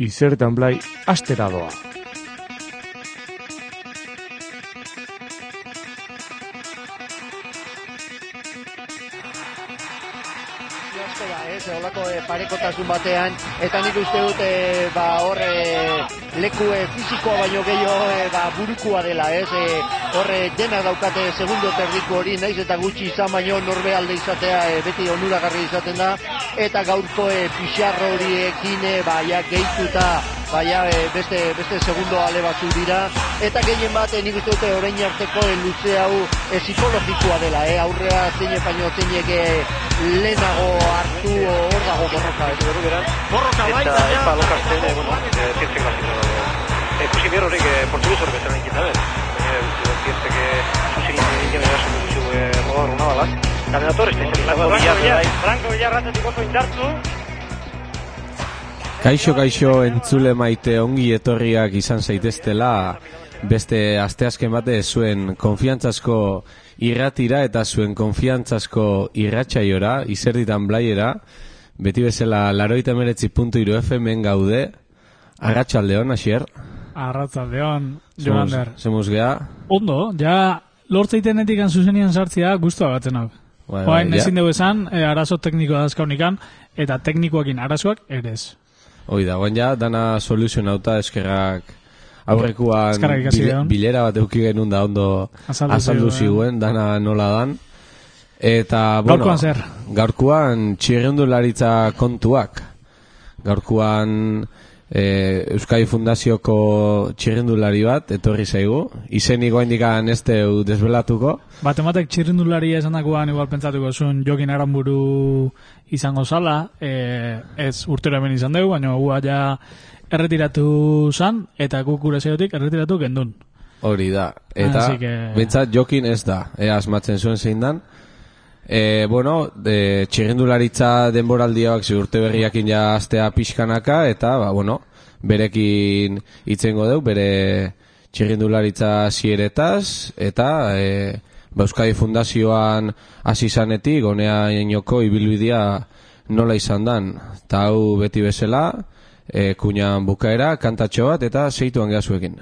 izertan blai astera doa. Parekotasun batean, eta nik uste dut e, ba, hor e, leku e, fizikoa baino gehiago e, ba, burukua dela, ez? E, horre dena daukate segundo terdiku hori, naiz eta gutxi izan baino norbe alde izatea e, beti onuragarri izaten da, eta gaurko e, pixarro horiekin e, ba, ja, gehituta baia e, beste, beste segundo ale batzu dira eta gehien bat nik uste dute orain arteko luze hau e, psikologikoa dela e, aurrea zein baino zeinek lehenago hartu hor dago borroka beran borroka bai eta epa lokazten e, bueno, e, zientzen gazin e, kusi bierro horik e, portugues hori bezala inkin dabe zientzen que susin egin gara zen dutxu rogar una bala. Caminator, este Franco Villar, Franco Villar, ratetik oso indartu, Kaixo kaixo entzule maite ongi etorriak izan zaiteztela beste asteazken bate zuen konfiantzazko irratira eta zuen konfiantzazko irratxaiora, izerditan blaiera, beti bezala laroita meretzi puntu iru FM gaude, arratxaldeon, asier? Arratxaldeon, Joander. Zemuz geha? Ondo, ja lortzeitenetik zuzenian sartzea guztua batzen hau. Bai, bai, ezin dugu esan, e, arazo teknikoa dazkaunikan, eta teknikoakin arazoak ere ez. Hoi da, guan ja, dana soluzionauta eskerrak aurrekuan bilera bat euki genuen da ondo azaldu ziguen, dana nola dan. Eta, bueno, gaurkuan zer? Gaurkuan txirrendularitza kontuak. Gaurkuan e, Euskadi Fundazioko txirrendulari bat, etorri zaigu. Izen igual indikan ez teu desbelatuko. Bat ematek txirrendulari esan dagoan igual pentsatuko zuen jokin aranburu izango zala, e, ez urtero hemen izan dugu, baina gu ja erretiratu zan, eta guk gure zeotik erretiratu gendun. Hori da, eta que... jokin ez da, e, asmatzen zuen zein dan. E, bueno, de, txirrendularitza denboraldiak urte berriakin ja astea pixkanaka, eta, ba, bueno, berekin itzengo dugu, bere txirrendularitza zieretaz, eta... E, ba, Euskadi Fundazioan hasi zanetik, gonea inoko ibilbidea nola izan dan. Ta hau beti bezala, e, kuñan bukaera, kantatxo bat, eta zeituan gehazuekin.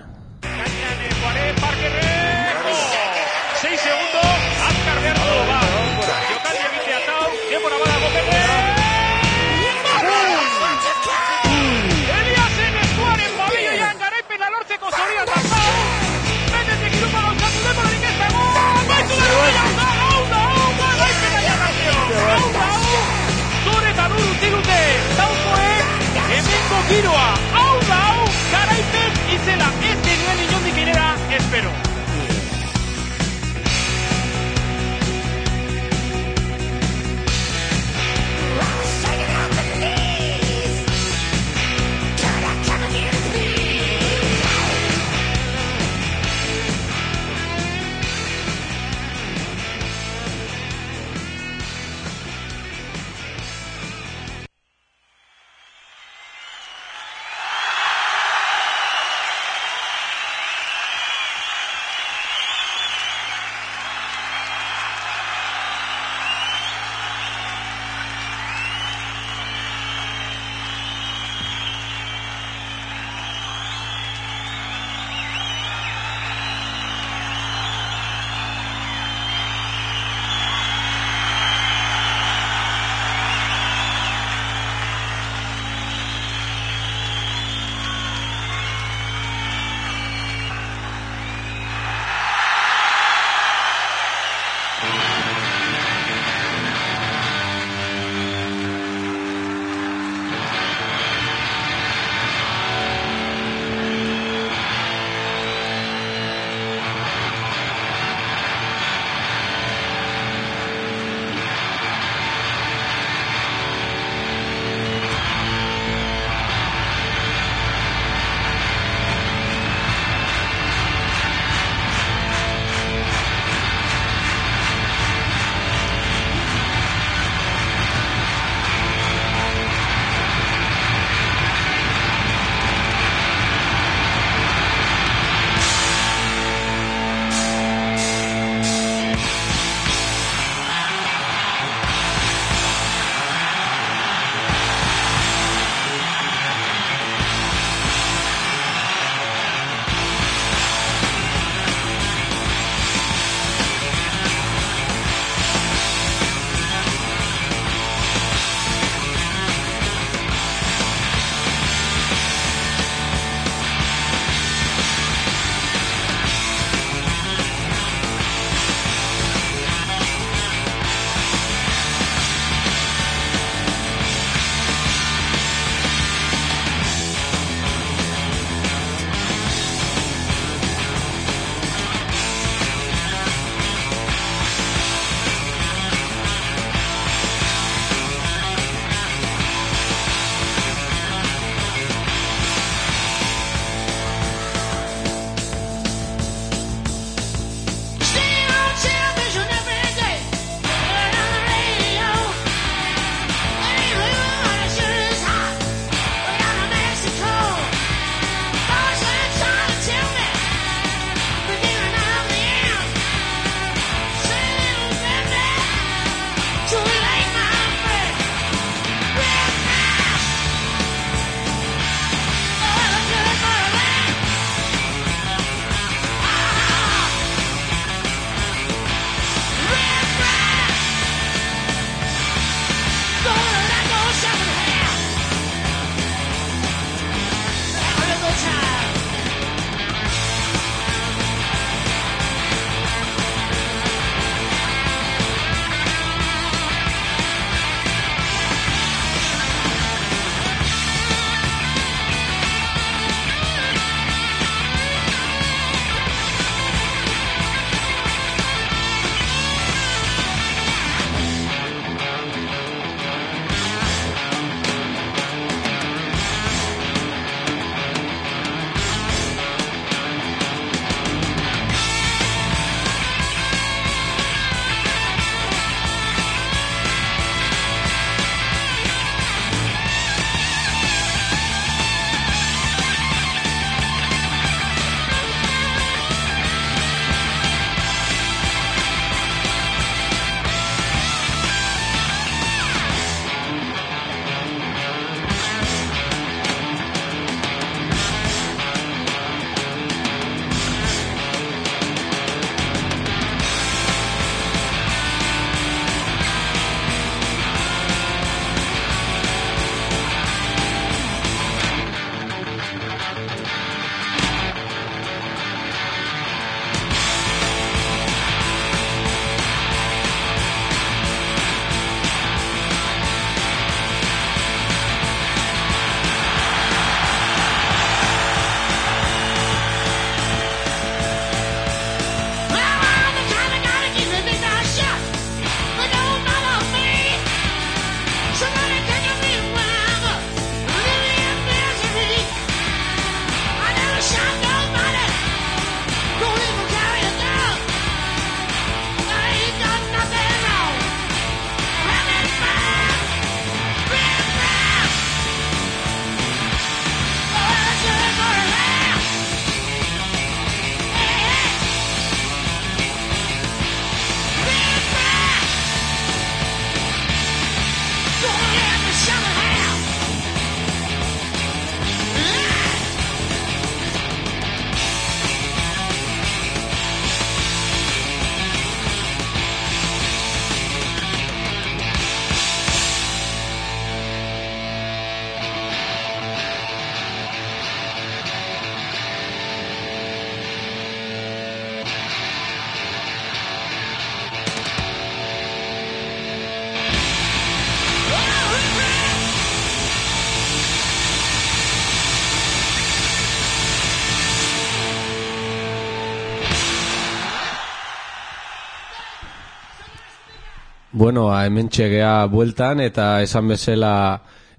Bueno, hemen txegea bueltan eta esan bezala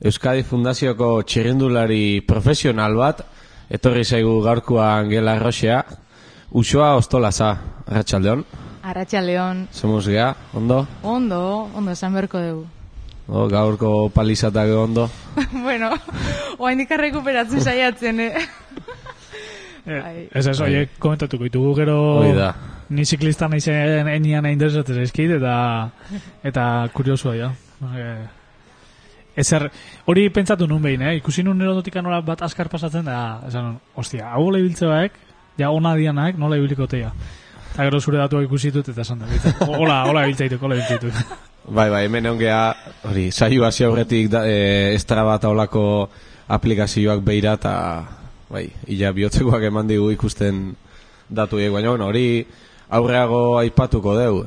Euskadi Fundazioko txirrindulari profesional bat, etorri zaigu gaurkoan gela erroxea, Usua Ostolaza, Arratxaldeon. Arratxaldeon. Zemuz gea, ondo? Ondo, ondo, esan berko dugu. O, gaurko palizatak ondo? bueno, oa indika rekuperatzen saiatzen, eh? eh ez ez, oie, komentatuko ditugu gero... Oida. Ni ziklista zen enian nahi interesatzen zaizkit, eta, eta kuriosua, ja. Eh, ezer, hori pentsatu nun behin, eh? Ikusi nun erodotika nola bat askar pasatzen da, esan, ostia, hau lehibiltze baek, ja ona dianak, nola ibiliko teia. Eta gero zure datuak ikusitut, eta esan da, hola, hola ibiltzaituk, hola ibiltzaituk. Bai, bai, hemen ongea, hori, saio hasi aurretik da, e, estra bat aulako aplikazioak beira, eta, bai, ila bihotzekoak eman digu ikusten datu baina, bueno, hori, aurreago aipatuko deu.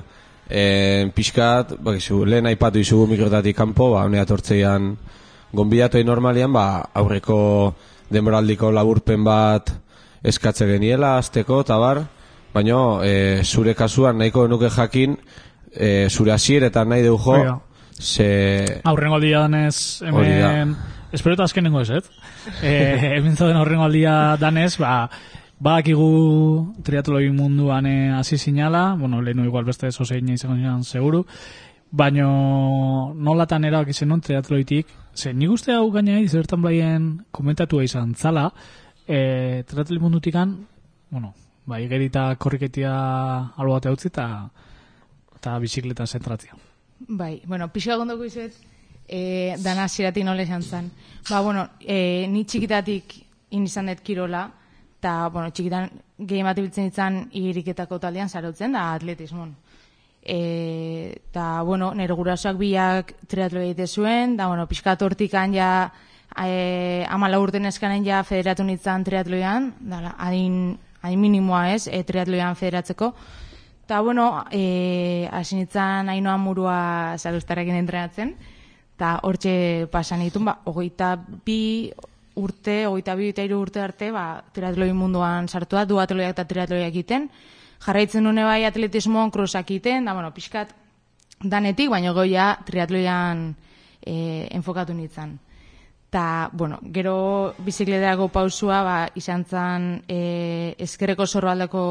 E, pixkat, bakizu, lehen aipatu izugu mikrotatik kanpo, ba, honea tortzeian gonbidatoi normalian, ba, aurreko denboraldiko laburpen bat eskatze geniela, azteko, eta bar, baina e, zure kasuan nahiko nuke jakin, e, zure asier eta nahi deu jo, ze... Aurrengo aldia danez, hemen... Espero eta azkenengo ez, et? E, hemen zauden aurrengo aldia danez, ba, Badakigu triatloi munduan eh, hasi sinala, bueno, lehenu igual beste eso zein izango zian seguru, baino nolatan erabak izen non triatloitik, ze nik uste hau gaina izertan blaien komentatu izan zala, e, triatloi mundutikan, bueno, ba, igerita korriketia alo bate utzi eta eta bizikleta zentratzia. Bai, bueno, pixka gondoko izet, e, dana zirati nole zan Ba, bueno, e, ni txikitatik inizan dut kirola, eta, bueno, txikitan gehi bat ibiltzen ditzen iriketako taldean zarotzen da atletismon. Eta, bueno, nire gurasoak biak triatlo egite zuen, da, bueno, pixkat hortikan ja e, amala urten eskanen ja federatu nintzen triatloian, da, adin, adin minimoa ez, e, triatloian federatzeko. Eta, bueno, e, hasi nintzen hainoa murua zalustarekin entrenatzen, eta hortxe pasan ditun, ba, ogeita bi, urte, oita bi eta urte arte, ba, triatloi munduan sartu da, duatloiak eta triatloiak egiten. Jarraitzen nune bai atletismoan krosak egiten, da, bueno, pixkat danetik, baina goia triatloian e, enfokatu nintzen. Ta, bueno, gero bizikleteako pausua, ba, izan zen e, ezkerreko zorbaldeko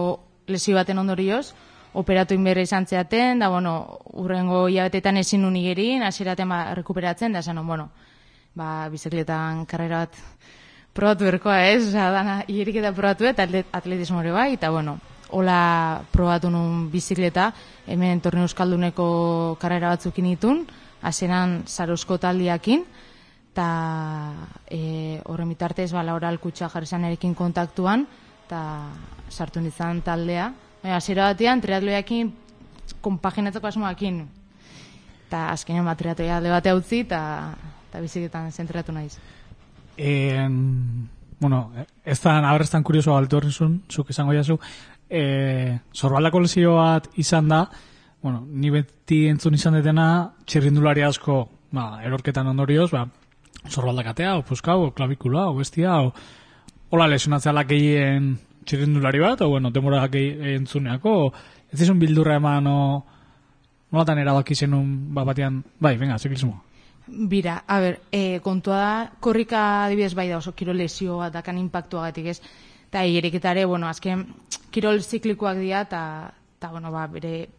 lesio baten ondorioz, operatu inberre izan zeaten, da, bueno, urrengo hilabetetan ezin unigerin, asiraten ba, rekuperatzen, da, zanon, bueno, ba, bizikletan karrera bat probatu erkoa ez, oza, dana hierik eta probatu eta atletismo ere bai, eta bueno, hola probatu nun bizikleta, hemen torne euskalduneko karrera batzuk initun, asenan zaruzko taldiakin, eta e, horren bitartez, ba, laura alkutsa jarrizan kontaktuan, eta sartu nizan taldea. Baina, zera batean, triatloiakin, konpaginatzeko asmoakin, eta azkenean bat triatloia debate utzi, eta eta biziketan zentratu naiz. En, bueno, ez da, aberrestan kurioso altu horrezun, zuk izango jazu, e, zorbaldako lezio bat izan da, bueno, ni beti entzun izan detena, txirrindulari asko, ba, erorketan ondorioz, ba, zorbaldakatea, o puska, o klavikula, o bestia, o, hola lesionatzea lakeiien txirrindulari bat, o, bueno, demora lakei entzuneako, o, ez izun bildurra eman, o, nolatan erabaki zenun, ba, batean, bai, venga, ziklismoa. Bira, a ber, e, kontua da, korrika adibidez bai da oso kirol lesioa dakan impactua gatik ez, eta hieriketare, bueno, azken kirol ziklikoak dira, eta, bueno, ba, bere,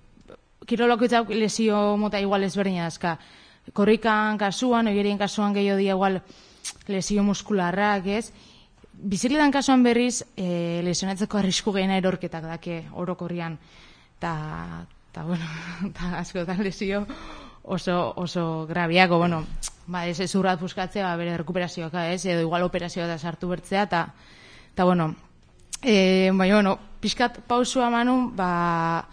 kiroloko lesio mota igual ezberdina azka, korrikan kasuan, oierien kasuan gehiago dia igual lesio muskularrak ez, bizikletan kasuan berriz, e, lesionatzeko arrisku gehiena erorketak dake orokorrian, eta, bueno, eta askotan lesio oso, oso grabiako, bueno, ba, ez ez urrat buskatzea, ba, bere rekuperazioak, ez, edo igual operazioa da sartu bertzea, eta, eta bueno, e, bai, bueno, pixkat pausua manu, ba,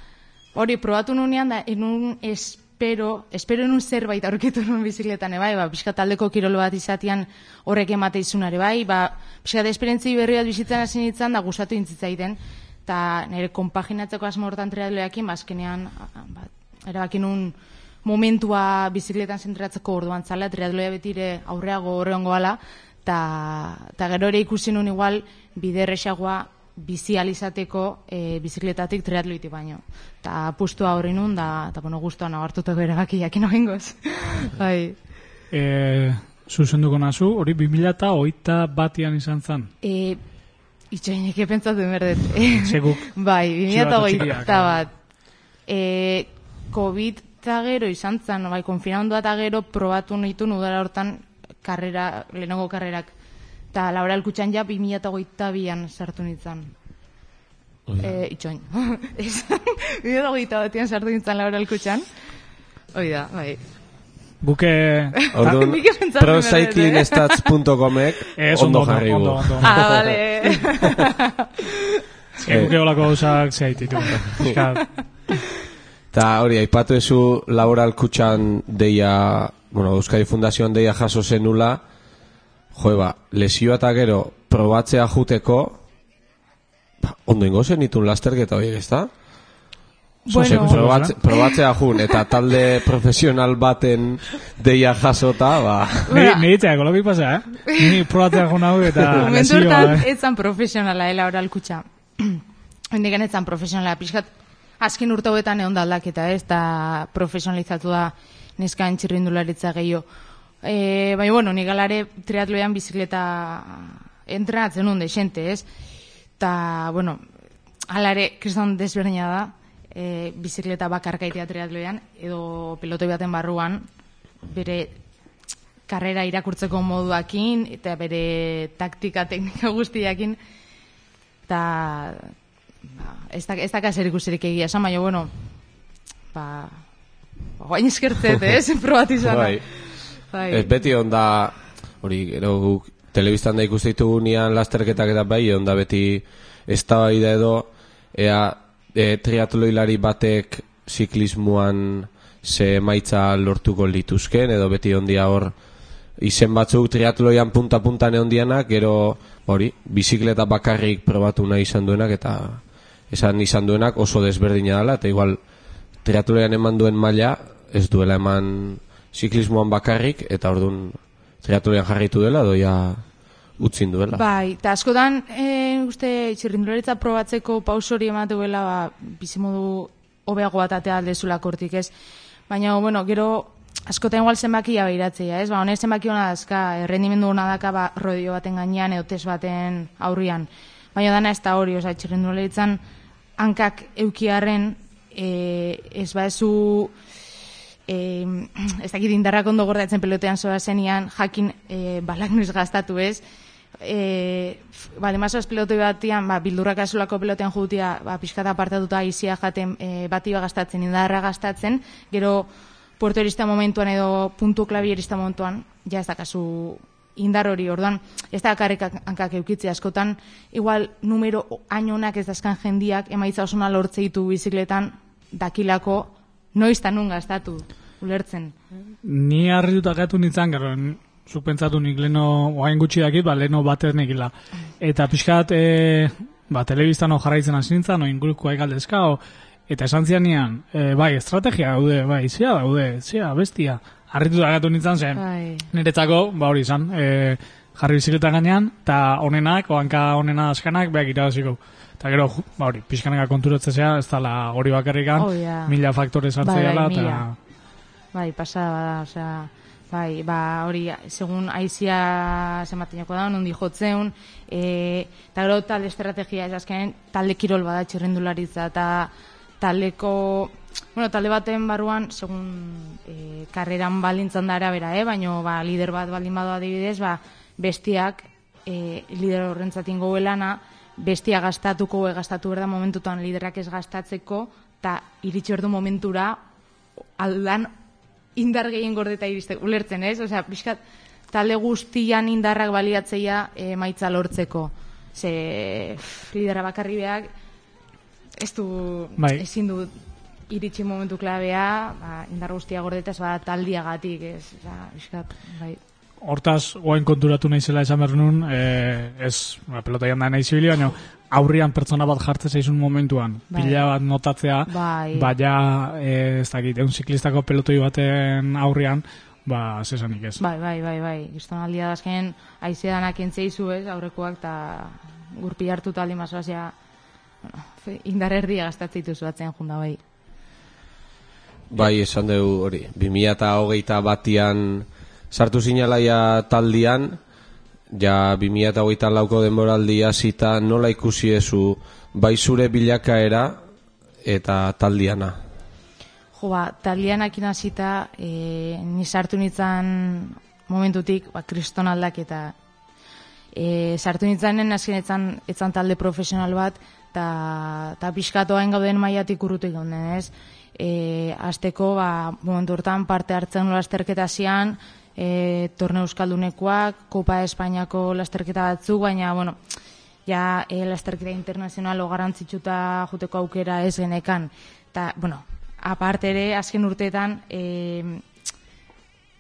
hori, probatu nunean, da, enun espero, espero enun zerbait aurkitu nun bizikletan, bai, ba, pixkat taldeko kirolo bat izatean horrek emate izunare, bai, ba, pixkat esperientzi berri bat bizitzen hasi nintzen, da, gustatu intzitzaiten, eta nire konpaginatzeko asmo hortan triatloekin, bazkenean, ba, erabakin nun, momentua bizikletan zentratzeko orduan zala, triatloia betire aurreago horreongo ala, eta gero ere ikusi nun igual bide erresagoa bizializateko e, bizikletatik triatloiti baino. Ta pustu horri nun, da, eta bueno, guztuan agartutako eragaki jakin ogengoz. bai. E, zuzenduko nazu, hori 2000 eta oita batian izan zen? E, Itxoinek pentsatu berdet. Seguk. bai, 2000 eta oita bat. E, COVID eta gero izan zen, bai, konfinandu eta gero probatu nitu nudara hortan karrera, lehenengo karrerak. Eta Laura Elkutxan ja 2008 bian sartu nintzen. E, itxoin. 2008 batian sartu nintzen Laura Elkutxan. Oida, bai. Buke... Orduan, procyclingstats.comek ondo jarri gu. Ah, vale. Ez buke holako gauzak zehaititu. Ta hori, aipatu ezu Laura Elkutxan deia, bueno, Euskadi Fundazioan deia jaso zenula, jo ba, lesioa eta gero probatzea juteko, ba, ondo ingo zen itun lasterketa horiek, ez da? Bueno, probatze, probatzea jun, eta talde profesional baten deia jasota, ba... Ni ditzea, kolokik pasa, eh? Ni probatzea jun hau eta lesioa. Eh? etzan profesionala, ela eh, oral kutsa. Hendiken etzan profesionala, pixkat, azken urtauetan egon da aldaketa, ez, eta profesionalizatu da neskan txirrindularitza gehiago. E, bai, bueno, ni galare triatloian bizikleta entrenatzen hunde, xente, ez? Ta, bueno, alare, kriston desberdina da, e, bizikleta bakarkaitea triatloian, edo pelotoi baten barruan, bere karrera irakurtzeko moduakin, eta bere taktika teknika guztiakin, eta ba, ez da, ez da kaser ikusirik egia, esan baina, bueno, ba, guain eskertzet, ez, probatizan. Bai. Bai. Ez beti onda, hori, gero guk, telebistan da ikustitu nian lasterketak eta bai, onda beti ez da bai edo, ea, e, triatloilari batek ziklismuan ze maitza lortuko lituzken, edo beti ondia hor, izen batzuk triatloian punta-punta neondianak, gero, hori, bizikleta bakarrik probatu nahi izan duenak, eta esan izan duenak oso desberdina dela, eta igual, triatloian eman duen maila, ez duela eman ziklismoan bakarrik, eta orduan triatloian jarritu dela, doia utzin duela. Bai, eta askotan, e, uste, txirrindularitza probatzeko pausori emate duela, ba, bizimodu hobeago bat atea aldezula kortik, ez? Baina, bueno, gero, askotan igual zenbakia behiratzea, ez? Ba, honen zenbaki hona dazka, errendimendu hona daka, ba, rodio baten gainean, edo test baten aurrian. Baina dana ez da hori, oza, txirrindularitzan, hankak eukiarren, e, ez ba, ezu eh, ez dakit indarrak ondo gordatzen pelotean zoa zenian, jakin eh, balak nuiz gaztatu ez, eh, ba, demazaz pelotoi batian, ba, bildurrak azulako pelotean jutia, ba, pixkata apartatuta izia jaten eh, bati gastatzen, indarra gastatzen, gero puerto erista momentuan edo puntu klabi erista momentuan, ja ez dakazu indar hori, orduan, ez da karrik hankak eukitze askotan, igual numero ainonak ez dazkan jendiak emaitza osona lortze ditu bizikletan dakilako noiztan nun gastatu ulertzen. Ni harri dut agatu nintzen, gero, zuk pentsatu nik leno, oain gutxi dakit, ba, leno bater nekila. Eta pixkat, e, ba, telebiztano jarraitzen hasi nintzen, no, inguruko aikaldezka, o, eta esan zian nian, e, bai, estrategia daude, bai, zia daude, zia, bestia. Harri dut agatu nintzen zen, bai. niretzako, ba, hori izan, e, jarri bizikleta gainean, eta onenak, oanka onena askanak, beak irabaziko. Eta gero, ba hori, pixkaneka konturatzea, ez dala hori bakarrikan, oh, yeah. mila faktore sartzea bai, bai, Bai, pasada bada, osea, bai, ba, hori, segun aizia zemateneko da, nondi jotzeun, e, eta gero talde estrategia, ez azkenen, talde kirol bada txirrendularitza, eta taldeko, bueno, talde baten barruan, segun e, karreran balintzan dara bera, eh? baina ba, lider bat baldin badoa adibidez, ba, bestiak, e, lider horrentzatin goelana, bestia gastatuko e gastatu berda momentutan liderak ez gastatzeko eta iritsi ordu momentura aldan indar gehien gordeta iriste ulertzen, ez? Osea, pixkat talde guztian indarrak baliatzeia e, maitza lortzeko. Ze lidera bakarri beak ez du bai. ezin du iritsi momentu klabea, ba, indar guztia gordeta ez bada taldiagatik, ez? Osea, pixkat, bai hortaz, oain konturatu naizela esan behar nun, e, ez, ba, pelota janda nahi zibili, baina aurrian pertsona bat jartzen zaizun momentuan, bai. pila bat notatzea, bai. baina, e, ez dakit, egun ziklistako pelotoi baten aurrian, ba, zesanik ez. Bai, bai, bai, bai, gizton aldia dazken, aizedanak entzeizu ez, aurrekoak, eta gurpi hartu taldi masoazia, bueno, indar erdia gastatzitu zuatzen junda bai. Bai, esan dugu hori, 2008 batian sartu zinalaia taldian, ja 2008 lauko denboraldia zita nola ikusi ezu bai zure bilakaera eta taldiana. Jo, ba, taldianak inazita, e, ni sartu nintzen momentutik, ba, kriston aldak eta e, sartu nintzanen azkenetan etzan talde profesional bat, eta pixkatoain gauden maiatik urrutu gauden, ez? E, azteko, ba, momentu hortan parte hartzen lasterketa zian, e, torne euskaldunekoak, Kopa Espainiako lasterketa batzuk, baina, bueno, ja, e, lasterketa internazionalo garantzitsuta juteko aukera ez genekan. Ta, bueno, aparte ere, azken urteetan, e,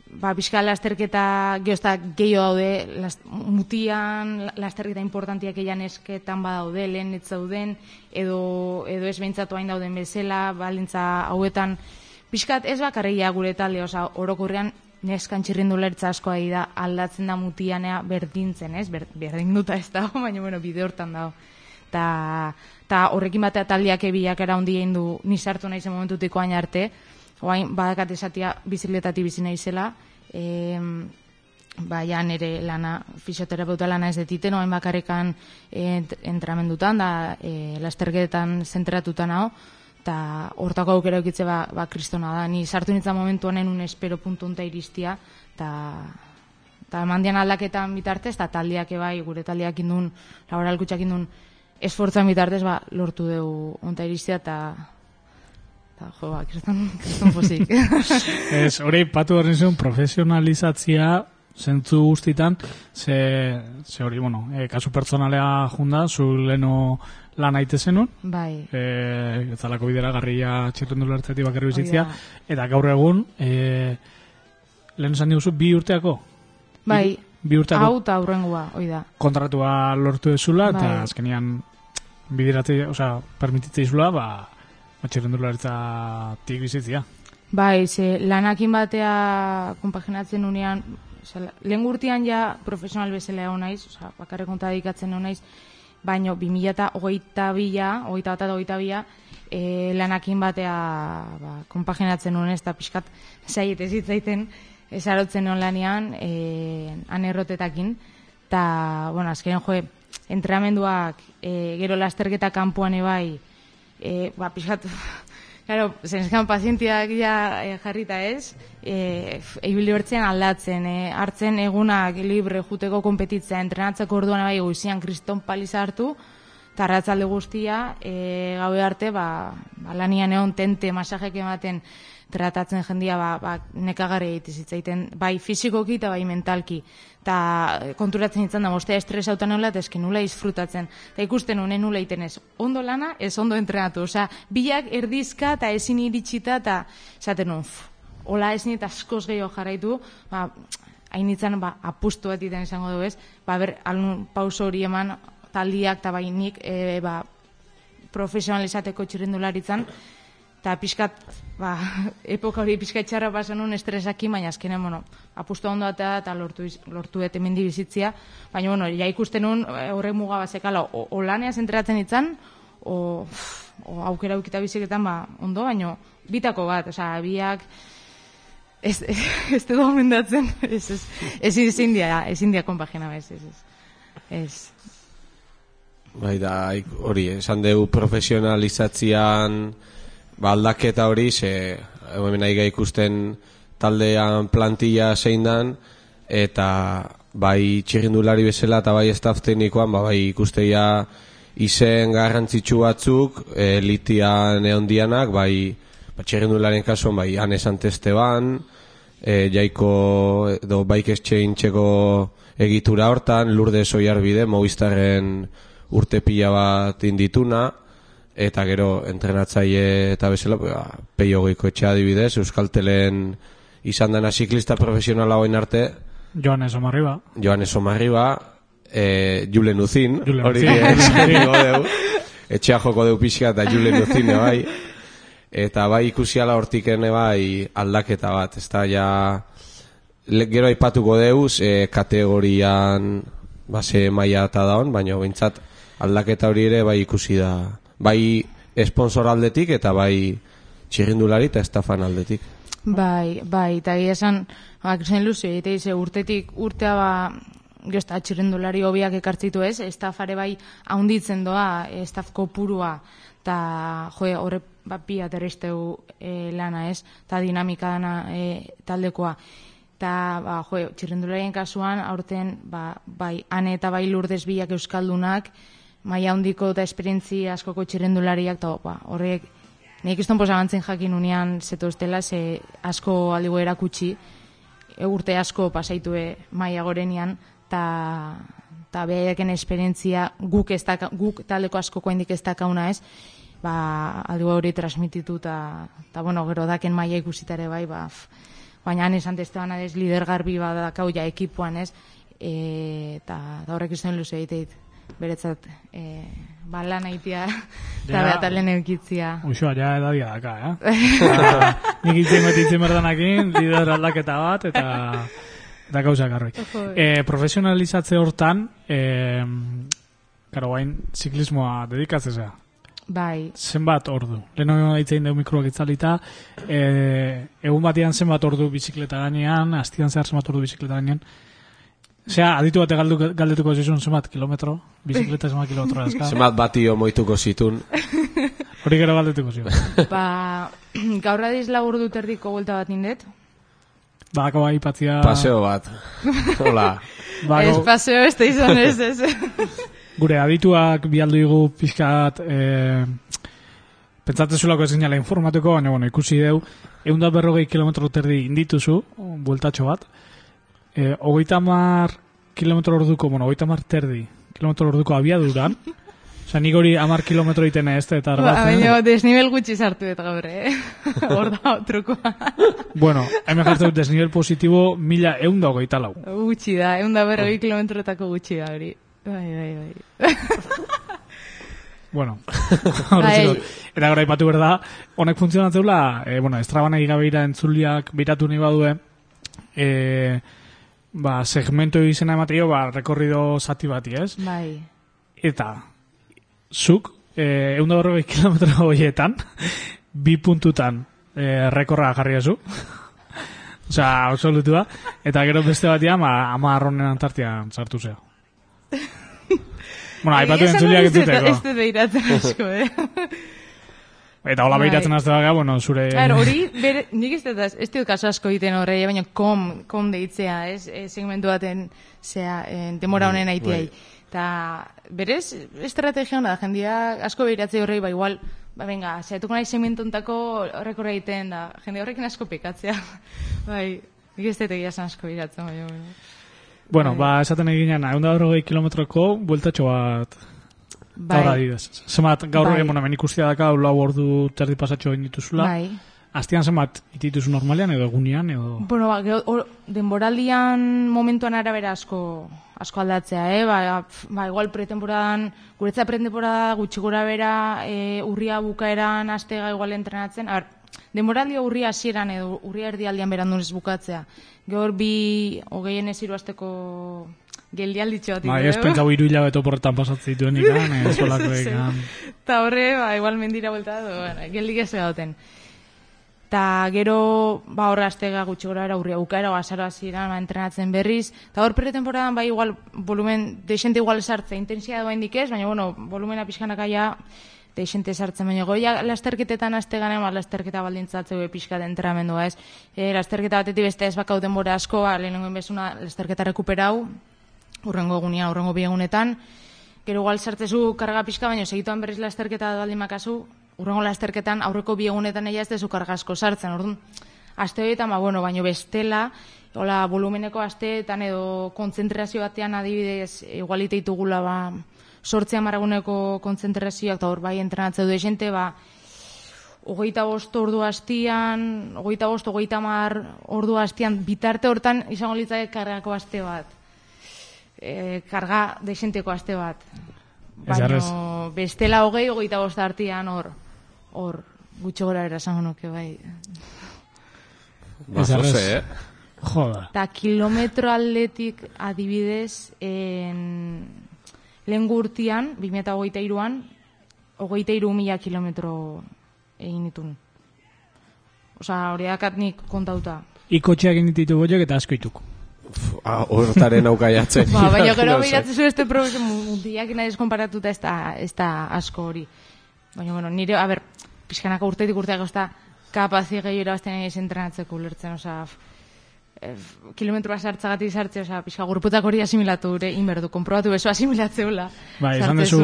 ba, bizka lasterketa geozta gehiago daude, las, mutian lasterketa importantiak eian esketan badaude, lehen ez zauden, edo, edo ez behintzatu hain dauden bezala, balintza hauetan, Piskat ez bakarria gure talde, oza, orokurrean neskan txirrindu lertza askoa da aldatzen da mutianea berdintzen, ez? Ber, berdinduta ez dago, baina bueno, bide hortan dago. Ta, ta horrekin batea taldiak ebiak era hundi egin du nizartu nahi zen momentutiko hain arte, oain badakat esatia bizikletati bizi nahi zela, e, ba, ja, nire lana, fisioterapeuta lana ez detiten, oain bakarrekan ent, entramendutan, da, e, lastergetan zentratutan hau, eta hortako aukera eukitze ba, ba kristona da. Ni sartu nintzen momentu honen un espero puntu unta iristia, eta eta mandian aldaketan bitartez, eta taldiak ebai, gure taldiak indun, laboralkutxak indun, esfortzan bitartez, ba, lortu dugu onta iristia, eta eta jo, ba, kriston, kriston pozik. ez, hori, patu horren profesionalizatzia, zentzu guztitan, ze, ze hori, bueno, e, kasu pertsonalea junda, zu leno lan aite zenun. Bai. E, zalako bidera garria txirrendu lertzetik bakarri bizitzia. Eta gaur egun, e, lehen esan diguzu, bi urteako? Bai. Bi, urteako? Hau eta aurrengua, hoi da. Kontratua lortu ezula, bai. eta azkenian bidiratze, oza, permititzei zula, ba, txirrendu lertzetik bizitzia. Bai, ze lanakin batea kompaginatzen unean, lehen gurtian ja profesional bezala egon naiz, oza, bakarre konta dedikatzen egon naiz, baino 2008 bila, hogeita bat eta hogeita bila, e, lanakin batea ba, kompaginatzen nuen ez da pixkat zaiet ez hitzaiten ezarotzen nuen lanian e, anerrotetakin, eta, bueno, azken joe, entrenamenduak e, gero lasterketa kanpoan ebai, e, ba, pixkat Claro, zenskan pazientiak ja e, jarrita ez, e, eibili bertzen aldatzen, e, hartzen egunak libre juteko kompetitzea, entrenatzeko orduan bai goizian kriston paliza hartu, tarratzalde guztia, e, gaue arte, ba, ba lanian egon tente masajek ematen tratatzen jendia ba, ba, nekagarri egitizitzaiten, bai fizikoki eta bai mentalki. Ta konturatzen ditzen da, mostea estres hautan nola, eta esken nula izfrutatzen. Eta ikusten honen nula iten ez, ondo lana, ez ondo entrenatu. Osa, bilak erdizka eta ezin iritsita, eta esaten nun, hola ezin eta askoz gehiago jarraitu, ba, hainitzen, ba, apustu bat iten izango du ez, ba, ber, alun pauso hori eman, taldiak eta bai nik, e, ba, profesionalizateko txirrendularitzen, eta pixkat, ba, epoka hori pixkat txarra pasan un estresaki, baina azkenen, bueno, apustu ondo eta eta lortu, lortu eta mendi bizitzia, baina, bueno, ja ikusten un, e, horrek muga bazekala, o, o lanea zentratzen itzan, o, o aukera ukita biziketan, ba, ondo, baina, bitako bat, oza, biak, ez, ez, ez edo omendatzen, ez, ez, ez, ez india, ez india kompagina, ez, ez, ez, ez. Bai da, hori, esan dugu profesionalizatzean, ba, aldaketa hori, ze, hemen nahi ikusten taldean plantilla zein dan, eta bai txirrindulari bezala eta bai staff teknikoan, ba, bai ikusteia izen garrantzitsu batzuk, e, litian egon dianak, bai ba, txirrindularen kasuan, bai Anes Antesteban, e, jaiko, edo baik estxein txeko egitura hortan, lurde soiarbide, movistarren urte pila bat indituna, eta gero entrenatzaile eta bezala ba, peio goiko etxe adibidez Euskaltelen izan dena ziklista profesionala hoen arte. Joanes Omarriba. Joanes Omarriba e, Julen Uzin hori etxea joko deu pixka eta Julen Uzin bai. Eta bai ikusiala hortiken bai aldaketa bat ez ja gero aipatuko deuz e, kategorian base maia eta daun baina bintzat aldaketa hori ere bai ikusi da bai esponsor aldetik eta bai txirrindulari eta estafan aldetik bai, bai, eta esan ba, zen luze, eta ize, urtetik urtea ba Gesta, txirrendulari hobiak ekartzitu ez, estafare bai haunditzen doa, estafko purua, eta jo, horre ba, bi aterristeu e, lana ez, eta dinamika dana e, taldekoa. Eta, ba, jo, txirrendularien kasuan, aurten, ba, bai, ane eta bai lurdez biak euskaldunak, maia handiko eta esperientzi askoko txirrendulariak, eta ba, horrek, nik izton posagantzen jakin unian zeto estela, ze asko aldigo erakutsi, e, urte asko pasaitue maia gorenian, eta eta beheken esperientzia guk ez guk taldeko asko koendik ez dakauna ez, ba, aldi hori transmititu eta, bueno, gero daken maia ikusitare bai, ba, baina han esan testean adez lider garbi badakau ja ekipuan ez, e, eta da horrek izan luze egiteit, beretzat, e, ba, lan aitia, eta behat alen eukitzia. Uxoa, ja edadia daka, eh? Nik itzen betitzen berdanakin, lider aldaketa bat, eta eta gauza garroi. E, profesionalizatze hortan, e, karo, bain, ziklismoa dedikatzea, Bai. Zenbat ordu? Leno ditzein dugu mikroak itzalita, e, egun batean zenbat ordu bizikleta gainean, astian zehar zenbat ordu bizikleta gainean. Osea, aditu bate galdu, galdetuko zizun zenbat kilometro, bizikleta zenbat kilometro azka. Zenbat bati moituko zitun. Hori gero galdetuko zizun. ba, gaur adiz lagur dut erdiko gulta bat nindet. Ba, bai patzia... Paseo bat. Hola. Ba, ez paseo, ez da izan ez, ez. gure adituak bialdu igu pixkat e, pentsatzen zulako ez informatuko, baina bueno, ikusi deu egun da berrogei kilometro terdi indituzu, bueltatxo bat e, ogeita mar kilometro orduko, bueno, ogeita mar terdi kilometro orduko abiaduran Osa, nik hori amar kilometro itena ez, eta argatzen. Ba, baina, desnivel gutxi sartu eta gaur, eh? Hor da, trukoa. bueno, hemen jartzen dut desnivel positibo mila egun da hogeita lau. Gutxi da, egun da berrogei kilometrotako gutxi da hori. Bai, bai, bai. bueno, bai. era gara ipatu berda, honek funtzionatzeula, e, bueno, estrabana igabeira entzuliak biratu nahi badue, e, ba, segmento izena emateio, ba, rekorrido zati bati, ez? Bai. Eta, zuk, e, egun da kilometro horietan, bi puntutan e, rekorra jarri ezu. Osea, absolutua. Eta gero beste batia, ma, ama arronen antartian sartu zeo. bueno, aipatu entzuliak ez duteko. Ez dut behiratzen asko, eh? Eta hola behiratzen azte daga, bueno, zure... Claro, hori, bere, nik ez dut, ez dut kaso asko egiten horre, baina kom, kom deitzea, ez, e, segmentu baten, zea, demora honen aitiai. Eta, berez, estrategia hona, jendia asko behiratzea horrei, ba, igual, ba, venga, zehatuko nahi segmentu ontako horrek horre egiten, da, jende horrekin asko pikatzea. bai, nik ez dut egia asko behiratzen, baina, Bueno, bai. ba, esaten eginean, egun da horrogei kilometroko, bueltatxo bat... Bai. Gaur adibidez. Zemat, gaur bai. bueno, ikustia daka, lau ordu terdi pasatxo egin dituzula. Bai. Astian zemat, itituzu normalean edo egunean edo... Bueno, ba, or, denboraldian momentuan arabera asko asko aldatzea, eh? Ba, ba igual pretemporadan, guretzea pretemporada gutxi gura bera, e, urria bukaeran astega igual entrenatzen. A ber, denboraldi urria hasieran edo urria erdialdian berandu bukatzea. Gaur bi hogeien ez iruazteko geldialditxo bat. Ba, ez pentsa hiru hilabeto porretan pasatzen dituen ikan, ez olako egan. Ta horre, ba, igual mendira vuelta, bueno, geldik ez egoten. Ta gero, ba, horre aztega gutxi gora era urria bukaera, azaro aziran, ba, entrenatzen berriz. Ta hor pretemporadan, ba, igual, volumen, deixente igual sartze, intensia doa indikez, baina, bueno, volumena pixkanak aia, deixente sartzen baino goia lasterketetan aste gane ba lasterketa baldintzatze be pizka de entrenamendua ez e, lasterketa batetik beste ez bakau denbora asko ba lehenengo bezuna lasterketa rekuperau urrengo egunean urrengo bi egunetan gero igual sartzezu karga pizka baino segituan berriz lasterketa baldin makazu urrengo lasterketan aurreko bi egunetan ella ez dezu karga asko sartzen ordun aste horietan ba bueno baino bestela hola volumeneko asteetan edo kontzentrazio batean adibidez igualiteitugula ba sortzi amaraguneko kontzentrazioak, eta hor bai entrenatzea du esente, ba, hogeita bost ordu hastian, hogeita bost, hogeita mar ordu hastian, bitarte hortan izango litzake kargako aste bat. E, karga desenteko aste bat. Baina bestela hogei, hogeita bost artian hor, hor, gutxo gora erasan nuke bai. Ba, eh? Joda. Ta kilometro atletik adibidez, en, lehen gurtian, 2008an, hogeita iru mila kilometro egin ditun. Osa, hori nik kontauta. Ikotxeak egin ditu boiok eta asko ituk. Ah, hortaren aukaiatzen. ba, baina gero behiratzen zu este profesio mundiak nahi eskomparatuta ez da, ez da asko hori. Baina, bueno, nire, a ber, pixkanaka urtetik urteak ez da kapazi gehiago irabazten ez entrenatzeko ulertzen, osa, eh, kilometro bat sartzagatik sartze, oza, pixka gurputak hori asimilatu gure inberdu, konprobatu beso asimilatzeula. Ba, izan dezu,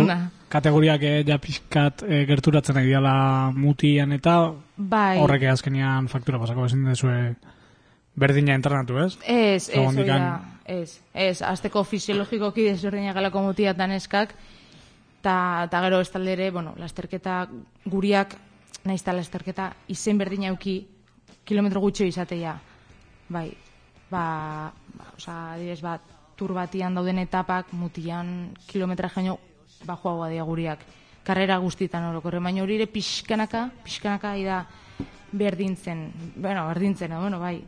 kategoriak eh, ja pixkat eh, gerturatzen nahi diala mutian eta bai. horrek azkenian faktura pasako ezin dezu berdina entrenatu, ez? Ez, ez, oida, ez, ez, azteko fisiologikoki desberdina galako eskak, eta gero ez taldere, bueno, lasterketa guriak, naizta lasterketa izen berdina euki kilometro gutxo izateia. Bai, ba, ba oza, direz, ba, tur batian dauden etapak, mutian kilometra jaino, ba, joa dia guriak. Karrera guztietan orokorre, baina hori ere pixkanaka, pixkanaka da berdintzen, bueno, berdintzen, bueno, bai,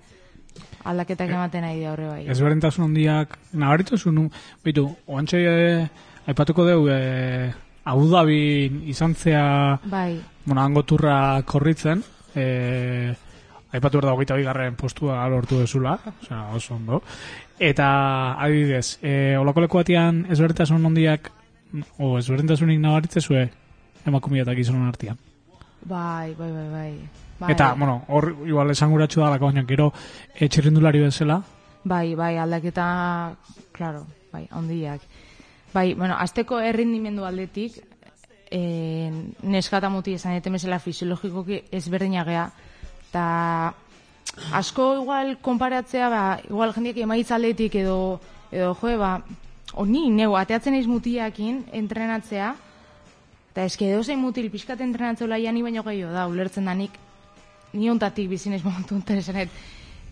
aldaketak ematen nahi da horre bai. Ez berdintasun hondiak, nabaritu zuen, bitu, oantxe, eh, aipatuko deu, eh, Abu Dhabi izan zea, bai. bueno, hango turra korritzen, eh, aipatu da hogeita bigarren postua lortu dezula, osea, oso ondo. Eta, adibidez, e, olako leku batian ezberdintasun ondiak, o ezberdintasunik nabaritze zue, emakumia eta gizonon artian. Bai, bai, bai, bai. Bai. Eta, bueno, hor, igual esan guratxu da, baina gero, etxerrindulari bezala. Bai, bai, aldaketa, claro, bai, ondiak. Bai, bueno, azteko errindimendu aldetik, e, neskata muti esan etemezela fisiologikoki ezberdinagea, eta asko igual konparatzea ba igual jendeak emaitzaletik edo edo jo ba oni neu ateatzen naiz mutiakin entrenatzea eta eske edo zein mutil pizkat entrenatzela ja ni baino gehiago da ulertzen da nik ni hontatik bizinez momentu interesanet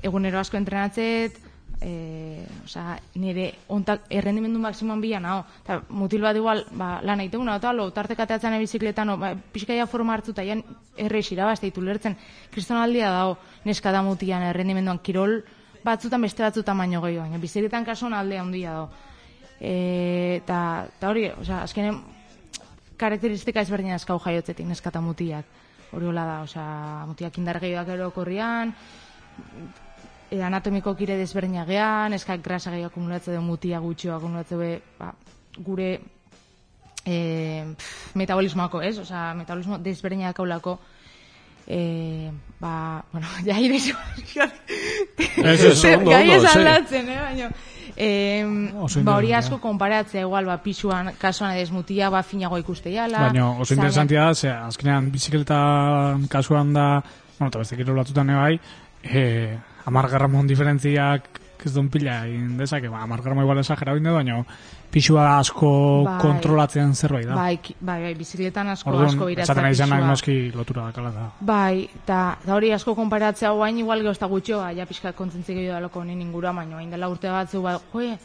egunero asko entrenatzet e, oza, nire ontak errendimendu maksimoan bila nao. Ta, mutil bat igual, ba, lan aite guna, eta lo, tartek ateatzen ebizikletan, ba, pixkaia forma hartu, eta jan erreix irabazte ditu lertzen. Kriston aldia dago, neska da mutian errendimenduan kirol, batzutan beste batzutan baino gehiago, baina bizikletan kasuan aldea handia dago. E, ta, ta hori, oza, azkenen, karakteristika ezberdin askau jaiotzetik neskata mutiak. Hori hola da, oza, mutiak indar gehiagoak erokorrian, e, anatomiko kire desberdina gean, eskak grasa gehiago akumulatze du mutia gutxio akumulatze be, ba, gure e, metabolismoako, ez? Osa, metabolismo desberdina kaulako e, ba, bueno, ja ire. Ez ez ondo, aldatzen, eh, baina Eh, ba hori asko konparatzea igual ba pisuan kasuan edes mutia ba finago ikuste jala. Baina oso interesantia da, ze azkenean bizikleta kasuan da, bueno, ta beste batzutan bai, eh amar gramon diferentziak ez duen pila egin dezake, ba, amar gramo igual esagera binde, baina pixua asko bai, kontrolatzen zerbait da. Bai, bai, bai, bizikletan asko Orduan, asko iratzen pixua. Noski lotura dakala da. Bai, eta da hori asko konparatzea guain igual geozta gutxo, ja pixka kontzentzik gehiago daloko honen ingura, baina hain dela urte batzu, ba, joe,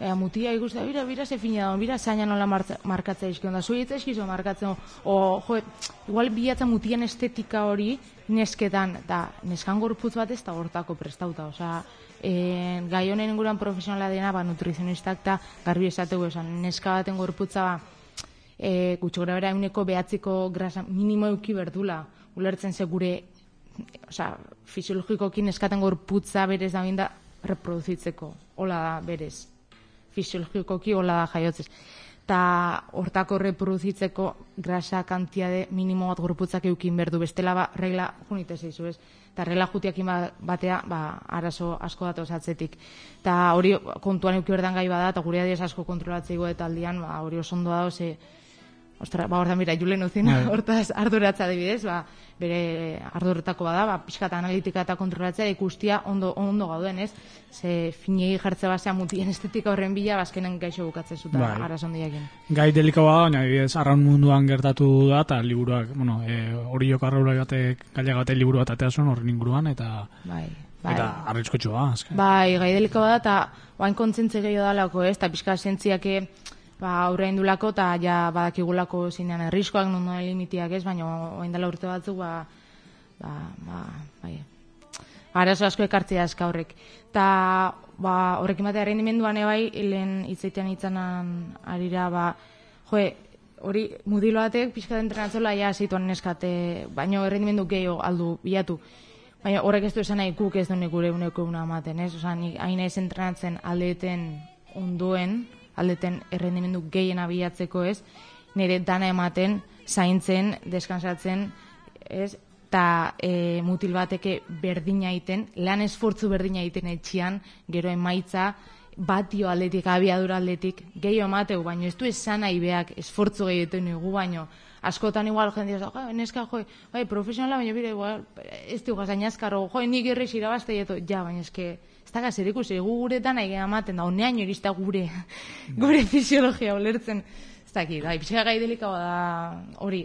e, mutia ikuste, bira, bira ze fina da, bira zaina nola markatzea izkion da, zui eskizo markatzen, o, jo, igual bilatzen mutien estetika hori, nesketan, da, neskan gorputz bat ez da hortako prestauta, osea, e, gai honen inguruan profesionala dena, ba, nutrizionistak eta garbi esategu, esan, neska baten gorputza, ba, e, gutxo bera eguneko behatziko grasa minimo euki berdula, ulertzen ze gure, osea, fisiologikoki neskaten gorputza berez da binda reproduzitzeko, hola da berez fisiologikoki hola da jaiotzez. Ta hortako reproduzitzeko grasa kantiade minimo bat gorputzak eukin berdu bestela ba regla junite zeizu, ez? Ta regla jutiak batea, ba arazo asko dato atzetik. Ta hori kontuan euki berdan gai bada ta gure adiez asko kontrolatzeigo eta aldian, ba hori oso ondo dago ze Ostra, ba, orda, mira, Julen Uzin, bai. hortaz arduratza adibidez, ba, bere ardurretako bada, ba, pixka eta analitika eta kontrolatzea ikustia ondo, ondo gauden, ez? Ze finei jartze basea mutien estetika horren bila, bazkenen gaixo bukatzen zuta, bai. arazondiakin. Gai deliko bada, baina, adibidez, arraun munduan gertatu da, eta liburuak, bueno, e, hori joko arraula batek, gaila gate liburu bat atea zuen horren inguruan, eta... Bai. Bai. Eta arritzko txua, azken. Bai, gai deliko bada, eta oain kontzentze gehiago dalako, ez? Eta pixka sentziake, ba, aurre indulako, eta ja badakigulako zinean erriskoak, non limitiak ez, baina oain dela urte batzuk, ba, ba, ba, bai, arazo asko ekartzea aska horrek. Ta, ba, horrek ematea rendimenduan ebai, lehen itzaitean itzanan arira, ba, joe, hori mudilo batek pixka entrenatzola ja zituan neskate, baino errendimendu gehiago aldu bilatu. Baina horrek ez du esan nahi guk ez du gure uneko una ematen, ez? Osa, nik haina ez entrenatzen aldeten onduen, aldeten errendimendu gehien abiatzeko, ez? Nire dana ematen, zaintzen, deskansatzen, ez? Ta e, mutil bateke berdina iten, lan esfortzu berdina iten etxian, gero emaitza, batio aldetik, abiadura aldetik, gehiago emateu, baina ez du esan nahi beak esfortzu gehietu nugu, baino, askotan igual jende jo, neska jo, bai, profesionala baina bire igual ez du gazain azkarro, jo, ni gerri irabazte jeto, ja, baina eske ez da gazer ikusi, gu guretan nahi ematen da, onean irista gure gure fisiologia ulertzen, ez da ki, bai, pixka gai delikaua da hori,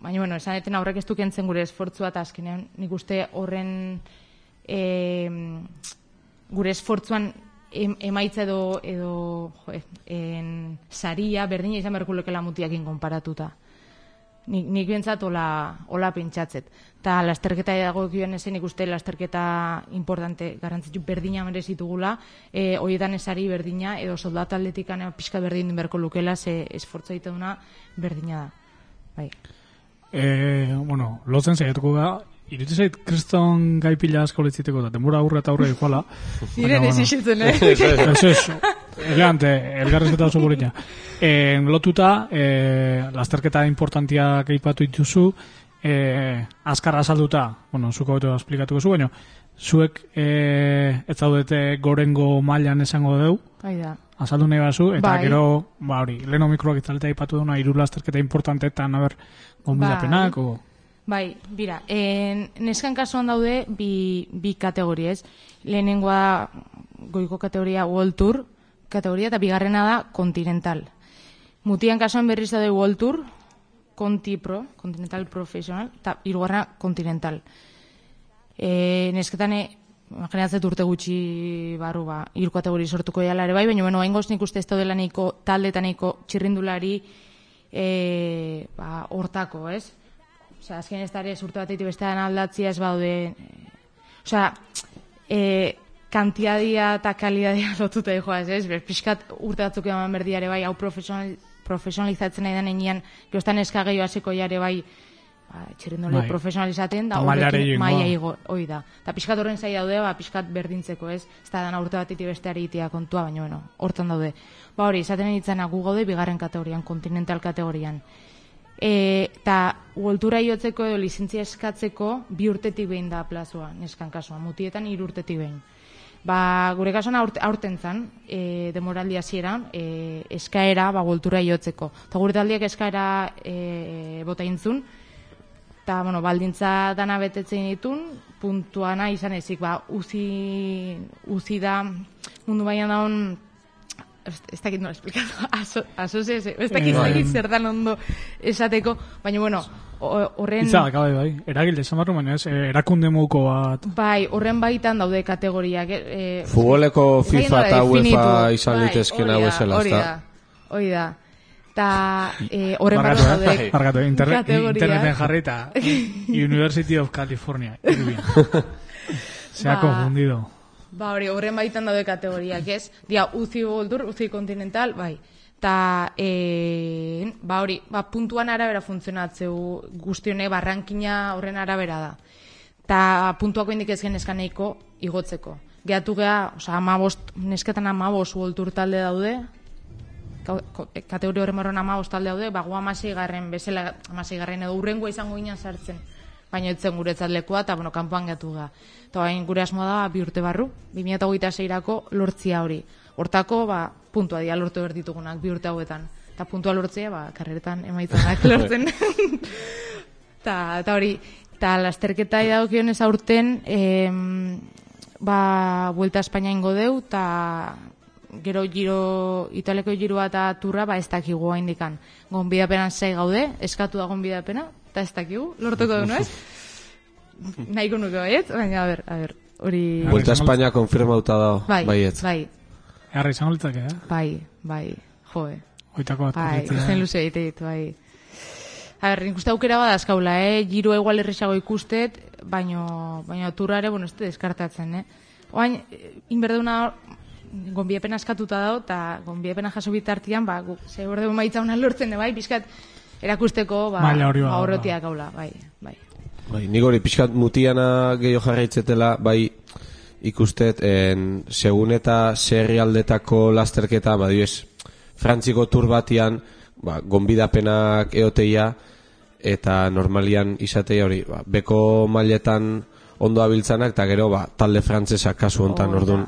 baina bueno, esan eten aurrek ez dukentzen gure esfortzua eta azkenean nik uste horren e, gure esfortzuan emaitza edo edo jo, en saria berdina izan berko lekela mutiakin konparatuta. Nik, nik bintzat ola, ola pintxatzet. Ta lasterketa dago gioen ezen ikuste lasterketa importante garantzitu berdina merezitugula, e, horietan esari berdina, edo soldat atletikan pixka berdin berko lukela, ze esfortza duna berdina da. Bai. E, bueno, lotzen zaituko da, Irutu zait, kriston gai pila asko letziteko, da, demura aurre eta aurre ikuala. Iren ez isiltzen, eh? Ez ez, elegante, elgarrezketa oso burina. E, lotuta, e, lasterketa importantia geipatu ituzu, e, azkarra azalduta, bueno, zuko beto esplikatuko zu, baina, zuek e, ez zaudete gorengo mailan esango deu, da. azaldu nahi bazu, eta bai. gero, ba hori, leheno mikroak itzaleta ipatu duna, iru lasterketa importanteetan, haber, gombidapenak, bai. o... Bai, bira, en, neskan kasuan daude bi, bi kategoria, ez? Lehenengoa goiko kategoria World Tour kategoria eta bigarrena da Continental. Mutian kasuan berriz daude World Tour, Conti Pro, Continental Professional, eta irugarra Continental. E, nesketan, e, imaginatzen urte gutxi barru, ba, iru kategori sortuko ere bai, baina, bueno, hain nik uste ez daudela nahiko taldetaniko txirrindulari e, ba, hortako, ez? Osea, azken ez dara urte bat bestean aldatzia ez baude... Osea, e, kantiadia eta kalidadia lotuta joa ez, ez? Piskat urte batzuk eman berdiare bai, hau profesional, profesionalizatzen nahi den enean, geostan eskagei hasiko jare bai, ba, txirrindole bai. profesionalizaten, da horrekin maia igo, oi da. Eta piskat horren zai daude, ba, piskat berdintzeko ez, ez da dana urte bat besteari itia kontua, baina bueno, hortan daude. Ba hori, izaten nintzen gu gaude bigarren kategorian, kontinental kategorian eta uoltura iotzeko edo lizentzia eskatzeko bi urtetik behin da plazua, neskan kasua, mutietan hiru urtetik behin. Ba, gure kasuan aurt, aurten zan, e, demoraldia ziera, e, eskaera, ba, uoltura iotzeko. Eta gure taldiak eskaera e, bota intzun, eta, bueno, baldintza dana betetzen ditun, puntuana izan ezik, ba, uzi, uzi da, mundu baian daun, ez dakit nola esplikatu, aso, aso ez, ez dakit bai. zer dan ondo esateko, baina bueno, horren... Itza, bai, bai, eragilde, esan barru, baina ez, eh, erakunde muko bat... Bai, horren baitan daude kategoriak... Eh, Futboleko FIFA eta UEFA izan bai, litezken hau esela, hori da, hori da. Ta eh, horren barru eh, daude Margatu, internet, interneten jarrita University of California, irubin. Se ha ba, confundido. Ba, hori, horren baitan daude kategoriak, ez? Dia, uzi goldur, uzi kontinental, bai. Ta, e, ba, hori, ba, puntuan arabera funtzionatzeu guztione barrankina horren arabera da. Ta, puntuako indik ez genezkan igotzeko. Geatu geha, oza, amabost, nesketan amabost goldur talde daude, kategori horren barron amabost talde daude, ba, gu amasei garren, bezala, amasei garren edo urrengoa izango ginen sartzen baina etzen guretzat lekua, eta bueno, kanpoan gatu da. Eta bain, gure asmoa da, bi urte barru, 2008-erako lortzia hori. Hortako, ba, puntua dia lortu berditugunak, bi urte hauetan. Eta puntua lortzea, ba, karreretan emaitzanak lortzen. Ta, eta hori, eta lasterketa idagokion ez aurten, em, ba, vuelta Espainia ingo deu, eta gero giro, italeko giro eta turra, ba, ez dakigu hain dikan. Gonbidapenan zei gaude, eskatu da gonbidapena, eta ez dakigu, lortuko du, no ez? Nahiko nuke baiet, baina, a ber, a ber, hori... Vuelta a España konfirmauta da, bai, baiet. Bai, Arra izango litzake, eh? Bai, bai, joe. Oitako bat. Bai, zen luze egite ditu, bai. A ber, nik uste aukera bada azkaula, eh? Giro egual erresago ikustet, baino, baino turra ere, bueno, ez deskartatzen, eh? Oain, inberduna gonbiepena eskatuta dago, eta gonbiepena jaso bitartian, ba, guk, ze borde maitza una lortzen, bai, pixkat, erakusteko, ba, ba horrotiak gaula, bai, bai. Bai, nik hori pixkat mutiana gehiago jarraitzetela, bai, ikustet, en, segun eta aldetako lasterketa, ba, diez, frantziko tur batian, ba, gonbidapenak eoteia, eta normalian izatea hori, ba, beko mailetan ondo abiltzanak, eta gero, ba, talde frantzesa kasu hontan, oh, orduan,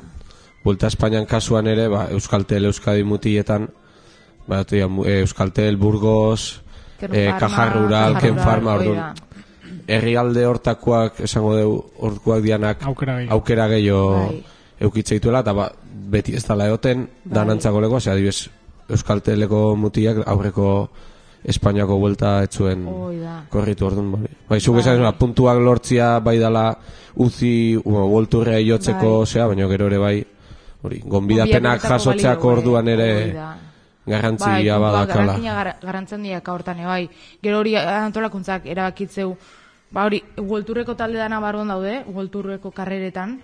Bulta Espainian kasuan ere, ba, Euskaltel Euskadi mutietan, ba, tia, e, Euskaltel Burgos, e, Kajar Rural, Ken Farma, orduan, herrialde hortakoak, esango deu, hortakoak dianak, aukera gehiago bai. eukitzeituela, eta ba, beti ez dala egoten, bai. danantzako leko, ose, adibes, Euskalteleko mutiak aurreko Espainiako vuelta etzuen korritu orduan, bai. Bai, zuk esan, ba, puntuak lortzia bai dala uzi, bueno, volturrea iotzeko, bai. baina gero ere bai, hori, gonbidapenak jasotzeak orduan ere garrantzia bai, badakala. Bai, garrantzen diak hortan, bai. Gero hori antolakuntzak erabakitzeu, ba hori, uolturreko talde dana barron daude, uolturreko karreretan,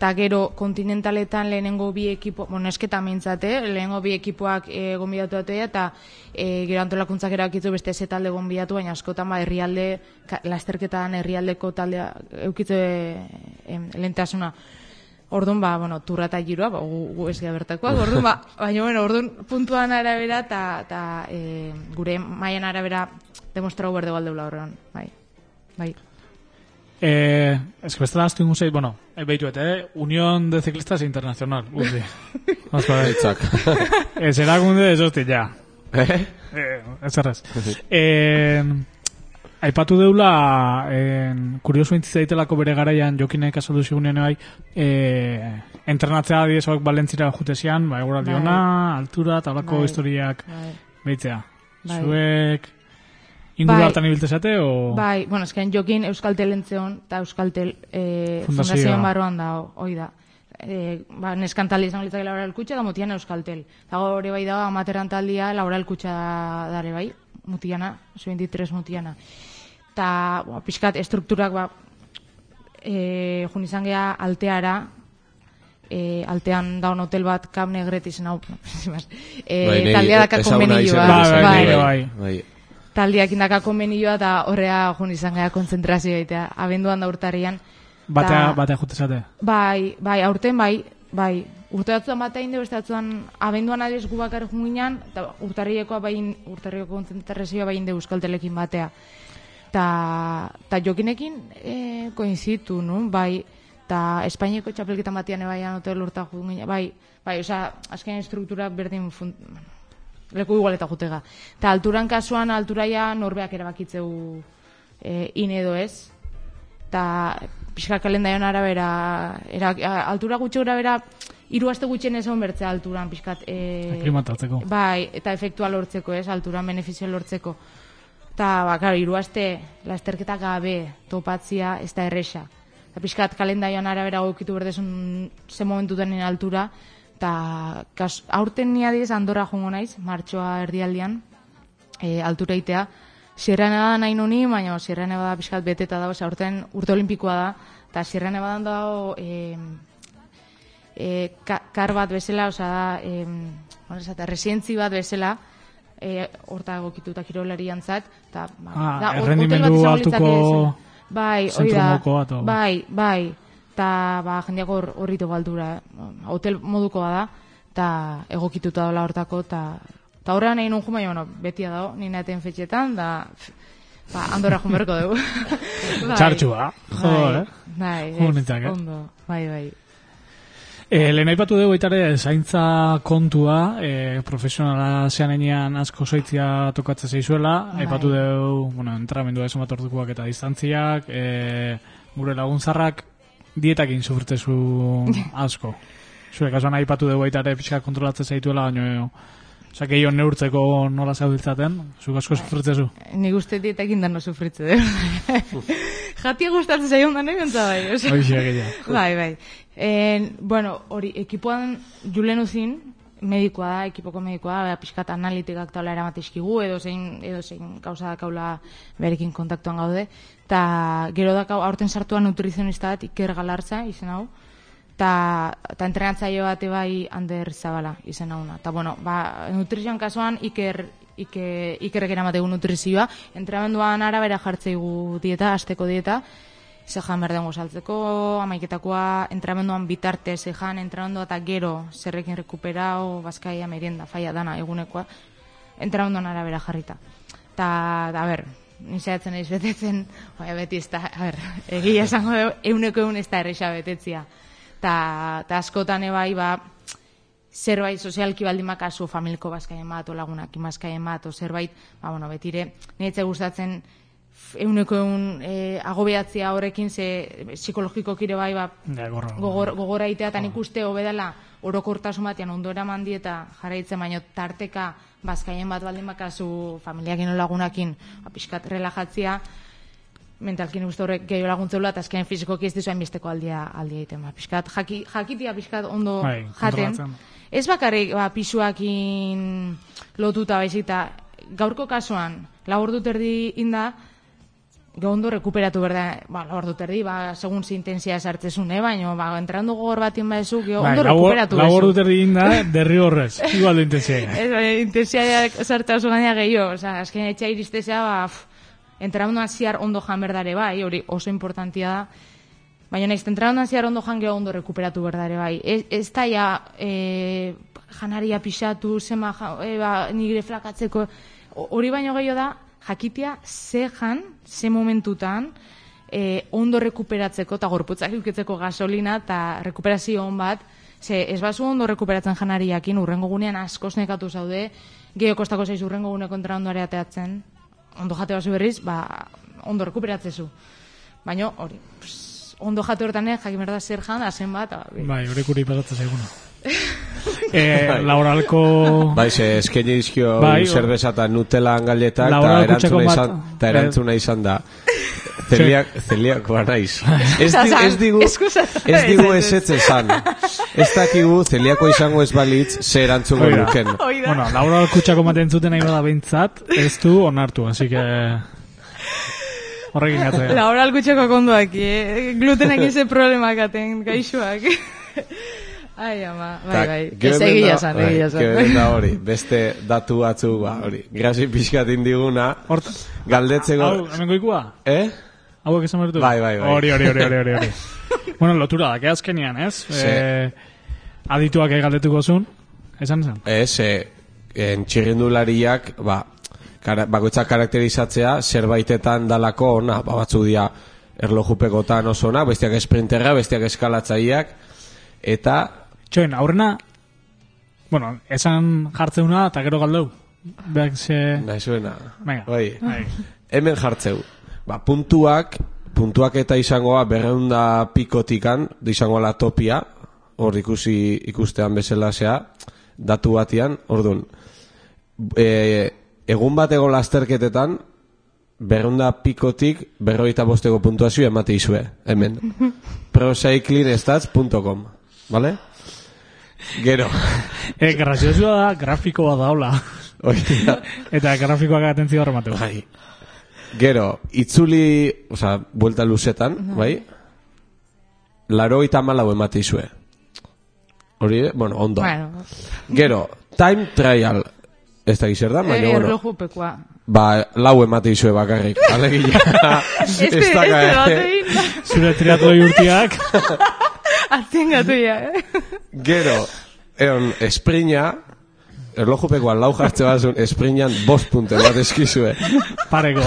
eta gero kontinentaletan lehenengo bi ekipo, bueno, esketa mintzate, lehenengo bi ekipoak e, gonbidatu eta e, gero antolakuntzak erakitzu beste ze talde gonbidatu, baina askotan ba, herrialde, lasterketan herrialdeko taldea eukitze e, lentasuna. Orduan, ba, bueno, turra eta giroa, ba, gu, gu bertakoak, orduan, ba, baina, bueno, orduan, puntuan arabera, eta ta, e, gure maian arabera demostrau berde baldeula horrean, bai, bai. Eh, es que bestela astu ingusei, bueno, e, behitu eh, Unión de Ciclistas Internacional, uzi. Mazko, eh, txak. Ez erakunde, ez hosti, ja. Eh? Eh, ez errez. eh, Aipatu deula, en, kuriosu intzizaitelako bere garaian jokinek azaldu zigunen bai, e, entrenatzea diezoak balentzira jutezian, bai, gura diona, bai. altura, tablako bai. historiak, bai. behitzea. Bai. Zuek, inguru bai. hartan ibiltezate, o... Bai, bueno, esken jokin Euskaltel entzeon, eta Euskaltel e, fundazioan barroan da, oi da. E, ba, neskantaldi izan litzak laboral kutxa, da motian Euskaltel. Eta hori bai da, amateran taldia laboral kutxa dare bai, mutiana, 23 mutiana eta ba, pixkat estrukturak ba, e, jun izan geha alteara e, altean daun hotel bat kam negret izan hau e, bai, taldea daka konbenioa. bai, bai, bai, bai. taldeak indaka konbenioa eta horrea jun izan geha konzentrazioa eta abenduan da urtarian batea, batea jutezate bai, bai, aurten bai bai, urte batzuan batea inde beste batzuan abenduan adiz gu bakar junginan eta urtarriekoa bain urtarrieko konzentrazioa bain de euskaltelekin batea Ta, ta jokinekin e, koinzitu, nu? Bai, ta Espainiako txapelketan batian ebaian hotel lorta jugin, bai, bai, oza, azken estruktura berdin fun, leku igualeta jutega. Ta alturan kasuan, alturaia norbeak erabakitzeu e, in edo ez. Ta pixka kalendaion arabera, era, altura gutxe gura bera, hiru aste gutxen ez bertzea alturan, pixkat... E, bai, eta efektua lortzeko ez, alturan benefizio lortzeko. Eta, ba, klar, iruazte, lasterketa gabe topatzia ez da erresa. Eta pixkat kalendaioan arabera gokitu berdezun ze momentu denin altura. Eta, aurten nia diz, andorra jongo naiz, martxoa erdialdian, e, altura itea. Sierra da nahi nuni, baina Sierra da pixkat beteta dago, aurten urte olimpikoa da. Eta Sierra Nevadan dago e, e, kar bat bezala, oza e, bueno, resientzi bat bezala, e, horta egokituta kirolarian zat, eta, ba, ah, da, errendimendu altuko bai, oida, bai, bai, eta, ba, jendeak horrito baldura, hotel modukoa da, eta egokituta dola hortako, eta, eta horrean egin un jumai, bueno, betia dago, nina eten fetxetan, da, ba, andorra jumerko dugu. bai, Txartxua, jo, bai, eh? Bai, ez, ondo, bai, bai. E, Lehen aipatu dugu itare zaintza kontua, e, profesionala zean enean asko zoitzia tokatzen zeizuela, bai. aipatu dugu, bueno, entramendua esan bat ordukoak eta distantziak, e, gure laguntzarrak dietakin sufrtezu asko. Zure kasuan aipatu dugu itare pixka kontrolatzen zaituela, baina Osa, gehiago neurtzeko nola zauditzaten, zuk asko sufritzezu? Ni guzti dietekin dano sufritze, du. Jatia gustatzen zaion da nahi bai. Bai, bai. En, bueno, hori, ekipoan julen uzin, medikoa da, ekipoko medikoa da, pixkat analitikak taula eramatizkigu, edo zein, edo zein gauza da berekin kontaktuan gaude. Ta gero da aurten sartuan nutrizionista bat iker galartza izen hau, eta ta entrenatzaile bate bai Ander Zabala izen hauna. Ta bueno, ba, nutrizion kasuan iker Ike, ikerrek eramategu nutrizioa, entrenamenduan arabera jartzeigu dieta, asteko dieta, ze jan behar dengo saltzeko, amaiketakoa, entramenduan bitarte, ze jan, entramendua eta gero, zerrekin rekuperao, bazkaia, merienda, faia, dana, egunekoa, entramenduan arabera jarrita. Ta, da, ber, nisatzen eiz betetzen, oia beti ez da, a ber, egia esango euneko eun ez da erresa betetzia. Ta, ta askotan ebai, ba, zerbait sozialki baldin makazu familiko bazkaien bat, o lagunak imazkaien bat, o zerbait, ba, bueno, betire, niretze gustatzen, euneko eun e, agobiatzia horrekin ze psikologiko kire bai ba, gogor, gogora itea eta nik uste hobedala orokortasun batean ondo eraman dieta jarraitzen baino tarteka bazkaien bat baldin bakazu familiakin lagunakin ba, pixkat relajatzia mentalkin uste horrek gehiago laguntzeula eta azkenean fizikoki ez dizuain besteko aldia aldia egiten ba. pixkat, jaki, jakitia pixkat ondo bai, jaten ez bakarrik ba, pisuakin lotuta baizita gaurko kasuan labor dut erdi inda ondo rekuperatu berda, ba, labor dut erdi, ba, segun zintensia sartzezun, eh, baina, ba, entrando gogor bat inba ezu, bai, ondo rekuperatu bezu. Labor dut erdi inda, derri horrez, igual du intensia. Ez, ba, intensia sartza oso gaina gehiago, oza, azken etxa iristezea, ba, entrando aziar ondo jan berdare, bai, hori oso importantia da, baina nahiz, entrando aziar ondo jan gehiago ondo rekuperatu berdare, bai. Ez, ez da, ja, e, janaria pixatu, zema, e, ba, nigre flakatzeko, hori baino gehiago da, jakitea ze jan, ze momentutan, e, ondo rekuperatzeko eta gorputzak ikutzeko gasolina eta rekuperazio on bat, ze ez bazu ondo rekuperatzen janariakin, urrengo gunean askoz nekatu zaude, geho kostako zaiz urrengo gune kontra ondo ateatzen, ondo jate bazu berriz, ba, ondo rekuperatzezu. Baina, hori, ondo jate hortan jakin berda zer jan, azen bat. Bai, hori kuri pegatzen zaiguna. Eh, laboralko... Bai, se eskeni izkio bai, zerbeza eta nutela angaletak eta erantzuna, izan, ta erantzuna izan da. Zeliak, zeliak naiz. Ez, di, ez digu, ez digu ez ez esan. Ez dakigu zeliako izango ez balitz ze erantzun geruken. Bueno, laura kutxako maten zuten nahi bada behintzat, ez du onartu, así que... Horrekin gatzea. Laura kutxako konduak, eh? glutenek eze problemak aten, gaixoak. Ai, ama, bai, bai. Ez egia zan, egia zan. Gero da hori, beste datu batzu, ba, hori. Grasi pixkat indiguna. Horta. Galdetzeko. Hau, hemen goikua? Eh? Hau, esan bertu? Bai, bai, bai. Hori, hori, hori, hori, hori. bueno, lotura da, azkenian, ez? Sí. Eh, adituak egaldetuko zun, esan zen? Ez, eh, en txirrindulariak, ba, kara, bakoitzak karakterizatzea, zerbaitetan dalako ona, ba, batzu dia, erlojupekotan oso ona, bestiak esprinterra, bestiak eskalatzaileak, eta Txoen, aurrena, bueno, esan jartzeuna eta gero galdeu. Beak ze... Nahi zuena. Bai. bai. Hemen jartzeu. Ba, puntuak, puntuak eta izangoa berreunda pikotikan, izangoa la topia, hor ikusi ikustean bezala zea, datu batian, orduan. E, egun bat ego lasterketetan, berreunda pikotik berroita bosteko puntuazio emate izue, hemen. procyclinestats.com, vale? Gero. e, graziozua da, grafikoa daula. Eta grafikoak atentzio horremateu. Bai. Gero, itzuli, oza, buelta luzetan, uh -huh. bai? Laro eta malau emate izue. Hori, bueno, ondo. Bueno. Gero, time trial, ez da gizer da, baina, bueno. Erlojupekua. Ba, lau emate izue bakarrik. Alegilla. este, este batein. Zure triatloi urtiak. Atzien gatu ya, eh? Gero, egon, esprina, erlojupekoan lau jartze bazun, esprinan bost punte bat eskizue. Pareko.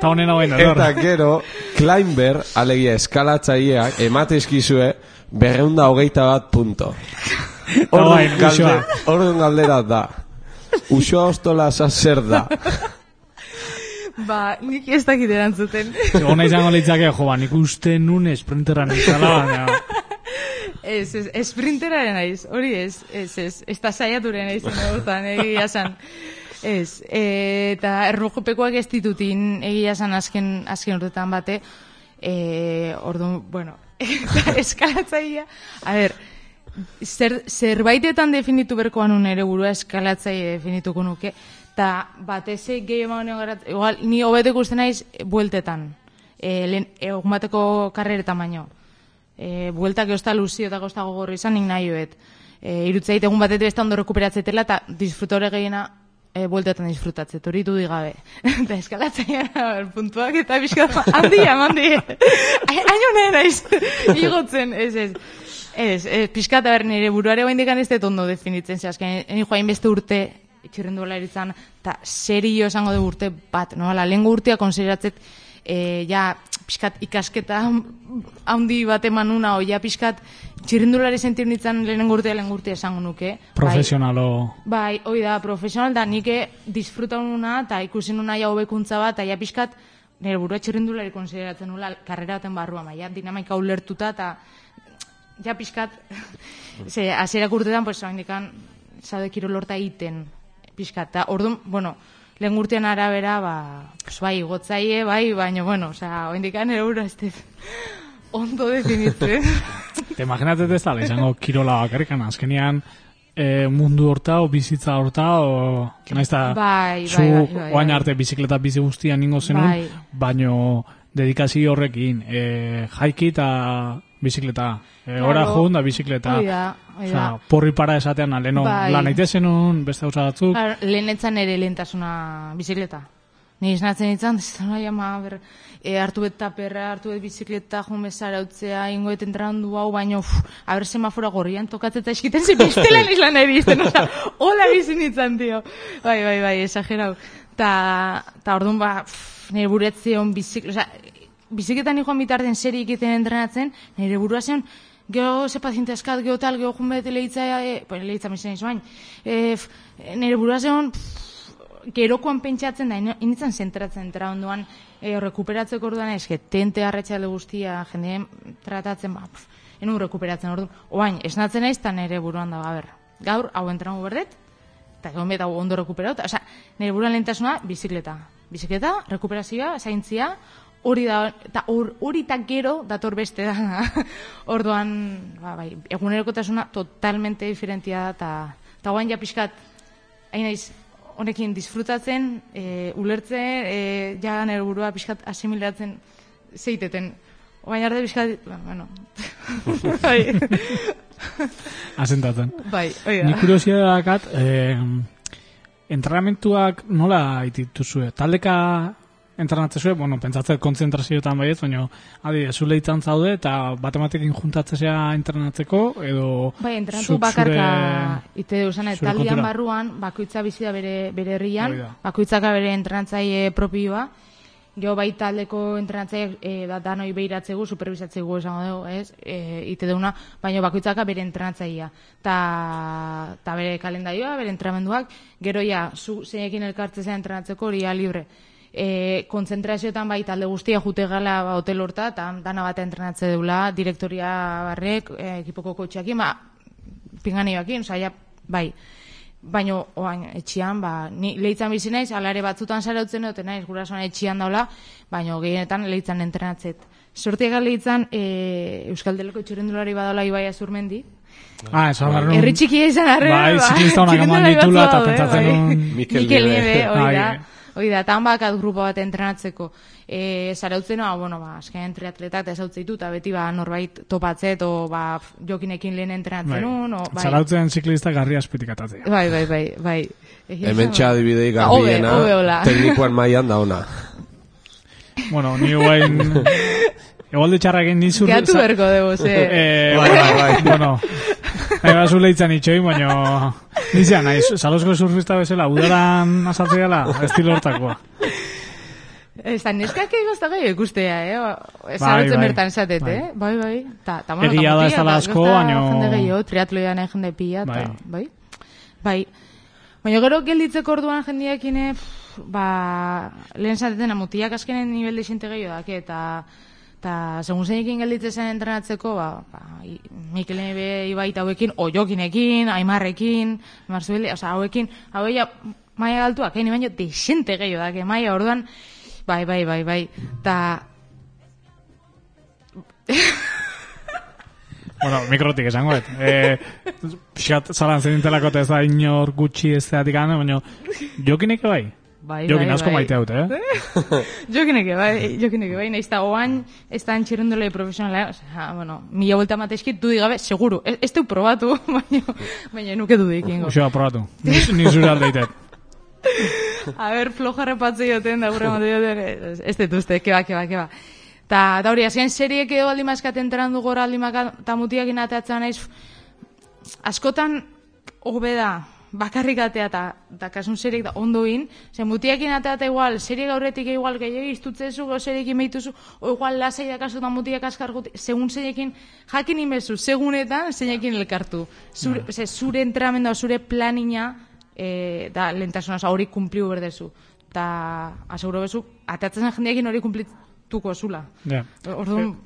Ta honen hau Eta gero, climber, alegia eskalatzaileak, emate eskizue, berreunda hogeita bat punto. Orduan galde, galdera da. Usoa ostola zer da. Ba, nik ez dakit erantzuten. Ona izango litzake, jo, ba, nik uste nun esprinteran izala, baina... Ez, ez, esprinteraren naiz, hori ez, ez, ez, ez da saiaturen naiz, hortan, egia san. Ez, e, eta errojopekoak ez ditutin egia san azken, azken urtetan bate, e, ordu, bueno, eskalatzaia, a ber, zer, zerbaitetan definitu berkoan un ere burua eskalatzaile definituko nuke, eta batez gehi eman igual, ni hobetek uste naiz bueltetan, e, lehen, egun bateko karreretan baino. E, bueltak eosta luzio eta gozta gogorri izan, nik nahi hoet. E, irutzeit egun batetu ez da ondo rekuperatzetela, eta disfrutore gehiena e, bueltetan disfrutatzet, hori du digabe. Eta eskalatzen puntuak eta bizkat, handi, handi. Aino nahi naiz, igotzen, ez ez. Ez, ez pixkat aber nire buruare dikan ez ondo definitzen, zehazken, eni joain beste urte, itxurren duela eritzan, eta serio esango du urte bat, no? La lengua urtea konsideratzet, e, ja, pixkat ikasketa handi bat eman una, o ja, pixkat txirrindulari sentir nintzen lehenengo urtea, lehenengo urtea esango nuke. Profesionalo. Bai, bai da, profesional da, nike disfruta una, eta ikusi nuna ja hobekuntza bat, eta ja, pixkat, nire burua txirrindulari konsideratzen nula, karrera baten barrua, ja, dinamaika ulertuta, eta ja pixkat, ze, azerak urtetan, pues, hain dikan, zade kirolorta iten, pixkat, eta orduan, bueno, lehen urtean arabera, ba, pues, bai, gotzaie, bai, baina, bueno, oza, hain dikan, ere ez ondo definitzen. Te imaginatzen ez da, izango kirola bakarrikan, azkenian, e, mundu horta, o bizitza horta, o, naiz da, bai, zu, bai, bai, bai, arte bizikleta bizi guztian ningo zenun, bai. baino dedikazio horrekin, e, jaiki eta bizikleta. E, ora claro. joan da bizikleta. Oida, oida. porri para esatean, leno, bai. lan aitezenun, beste hausa batzuk. Lehenetzan ere lehentasuna bizikleta. Ni esnatzen ditzen, ez da nahi ama, ber, e, hartu bet taperra, hartu bet bizikleta, jun bezara utzea, ingo eten trandu hau, baino, uf, aber semafora gorrian tokatzen eta eskiten ze bestela nizlan nahi dizten, oza, hola bizin ditzen, tio. Bai, bai, bai, esagerau. Ta, ta orduan, ba, pff, nire buretzion bizikleta, biziketan joan bitarten seri egiten entrenatzen, nire burua zen, geho ze paziente eskat, geho tal, geho jun bete lehitza, e, pues lehitza misen izuain, e, nire burua zen, gerokoan pentsatzen da, initzen zentratzen entra onduan, e, rekuperatzeko orduan ez, tente harretxale guztia, jendeen tratatzen, ba, pf, enu rekuperatzen orduan, oain, esnatzen naiz, eta nire buruan da, gaber, gaur, hau entrenago berdet, eta gehon beta ondo rekuperatu, oza, nire buruan lehentasuna, bizikleta, bizikleta, rekuperazioa, zaintzia, hori da eta hori ta gero dator beste da. Orduan, ba bai, egunerokotasuna totalmente diferentia da ta ta guain ja pixkat hain naiz honekin disfrutatzen, e, ulertzen, e, ja nere burua pixkat asimilatzen zeiteten. Oain arte pixkat, ba, bueno. bai. Asentatzen. Bai, oida. Ni kuriosia dakat, eh, entrenamentuak nola itituzue? Taldeka entrenatzen zuen, bueno, pentsatzen konzentrazioetan baiet, baina adi, zule itzan zaude, eta batematekin juntatzea entrenatzeko, edo... Bai, entrenatu bakarka ite duzan, taldian barruan, bakoitza bizi da bere, bere herrian, bakoitzaka bere entrenatzaile propioa, Geo bai taldeko entrenatzaile e, da danoi behiratzegu, superbizatzegu esango dugu, ez? E, ite deuna, baina bakoitzaka bere entrenatzailea. Ta, ta bere kalendarioa, bere entrenamenduak, gero ja, zu zeinekin elkartzea entrenatzeko hori libre e, kontzentrazioetan bai talde guztia jute gala ba, hotel horta, eta dana bat entrenatze deula, direktoria barrek, e, ekipoko kotxeakin, ba, pingani bakin, saia, bai, baino, oain, etxian, ba, ni lehitzan bizi naiz, alare batzutan zarautzen dute naiz, gurasoan etxian daula, baino, gehienetan lehitzan entrenatzet. Sortiak lehitzan, e, Euskal Deleko txurendulari badala ibai azurmendi, Ah, eso agarrun. Herri txikia izan arre, bai. Bai, ziklista honak eman ditula eta pentsatzen un... Mikel Nieve, hori da. Hoi da, tan bakat grupo bat entrenatzeko. E, zarautzen, no, bueno, ba, azken triatletak eta ditu, eta beti ba, norbait topatzet, o ba, jokinekin lehen entrenatzen bai. o, bai. Zarautzen ziklista garri aspetikatzea. Bai, bai, bai, bai. Hemen txadibidei garbiena, teknikoan maian da ona. bueno, ni guain... Igual de txarra egin nizur... Geatu berko dugu, ze... Eh, bai, bai, bai. bueno, nahi bat zule itzan itxoi, baina... Nizia, nahi, salozko surfista bezala, udaran asaltzea la, estilo hortakoa. Ez da, neskak egozta gai ikustea, eh? Ez bai, bai, bertan esatet, bai. eh? Bai, bai. Ta, ta, bueno, Egia da ez dala asko, baina... Jende gehiago, triatloia nahi jende pila, bai. Ta, bai. Bai. Baina gero gelditzeko orduan jendiakin, eh, ba, lehen zateten amutiak askenen nivel de xente gehiago dake, eta... Eta, segun zeinekin gelditzen zen entrenatzeko, ba, ba, Mikel Nebe ibait hauekin, oiokinekin, aimarrekin, marzuele, oza, hauekin, hauek ja, maia galtuak, hain baino, desente gehiago da, maia orduan, bai, bai, bai, bai, eta... bueno, mikrotik esango, et. E, pixat, zalan zenintelako ez da inor gutxi ez da baina jokinek bai. Bai, Jokin bai, asko bai. maite haute, eh? jokineke, bai, jokineke, bai, nahiz da oain, ez da entxerendole profesionala, o bueno, mila vuelta matezkit, du digabe, seguro, ez, ez probatu, baina, baina nuke du dikingo. Uxo, probatu, ni, ni zure aldeitet. A ver, floja repatze joten, da gure mate joten, ez dut uste, keba, keba, keba. Ta, da hori, azken seriek edo aldi mazkat enteran du gora aldi eta mutiak inateatzen naiz, askotan, hobe da, bakarrik atea eta da kasun seriek da ondo in, zen mutiakin atea eta igual, seriek aurretik igual gehiago iztutzezu, go seriek imeituzu, o igual lasai da kasu da mutiak askar guti, segun seiekin jakin imezu, segunetan seiekin elkartu. Zure, mm. zure entramenda, zure planina, e, da lentasuna hori kumpliu berdezu. Ta aseguro bezu, ateatzen jendeekin hori kumplituko zula. Ja. Orduan...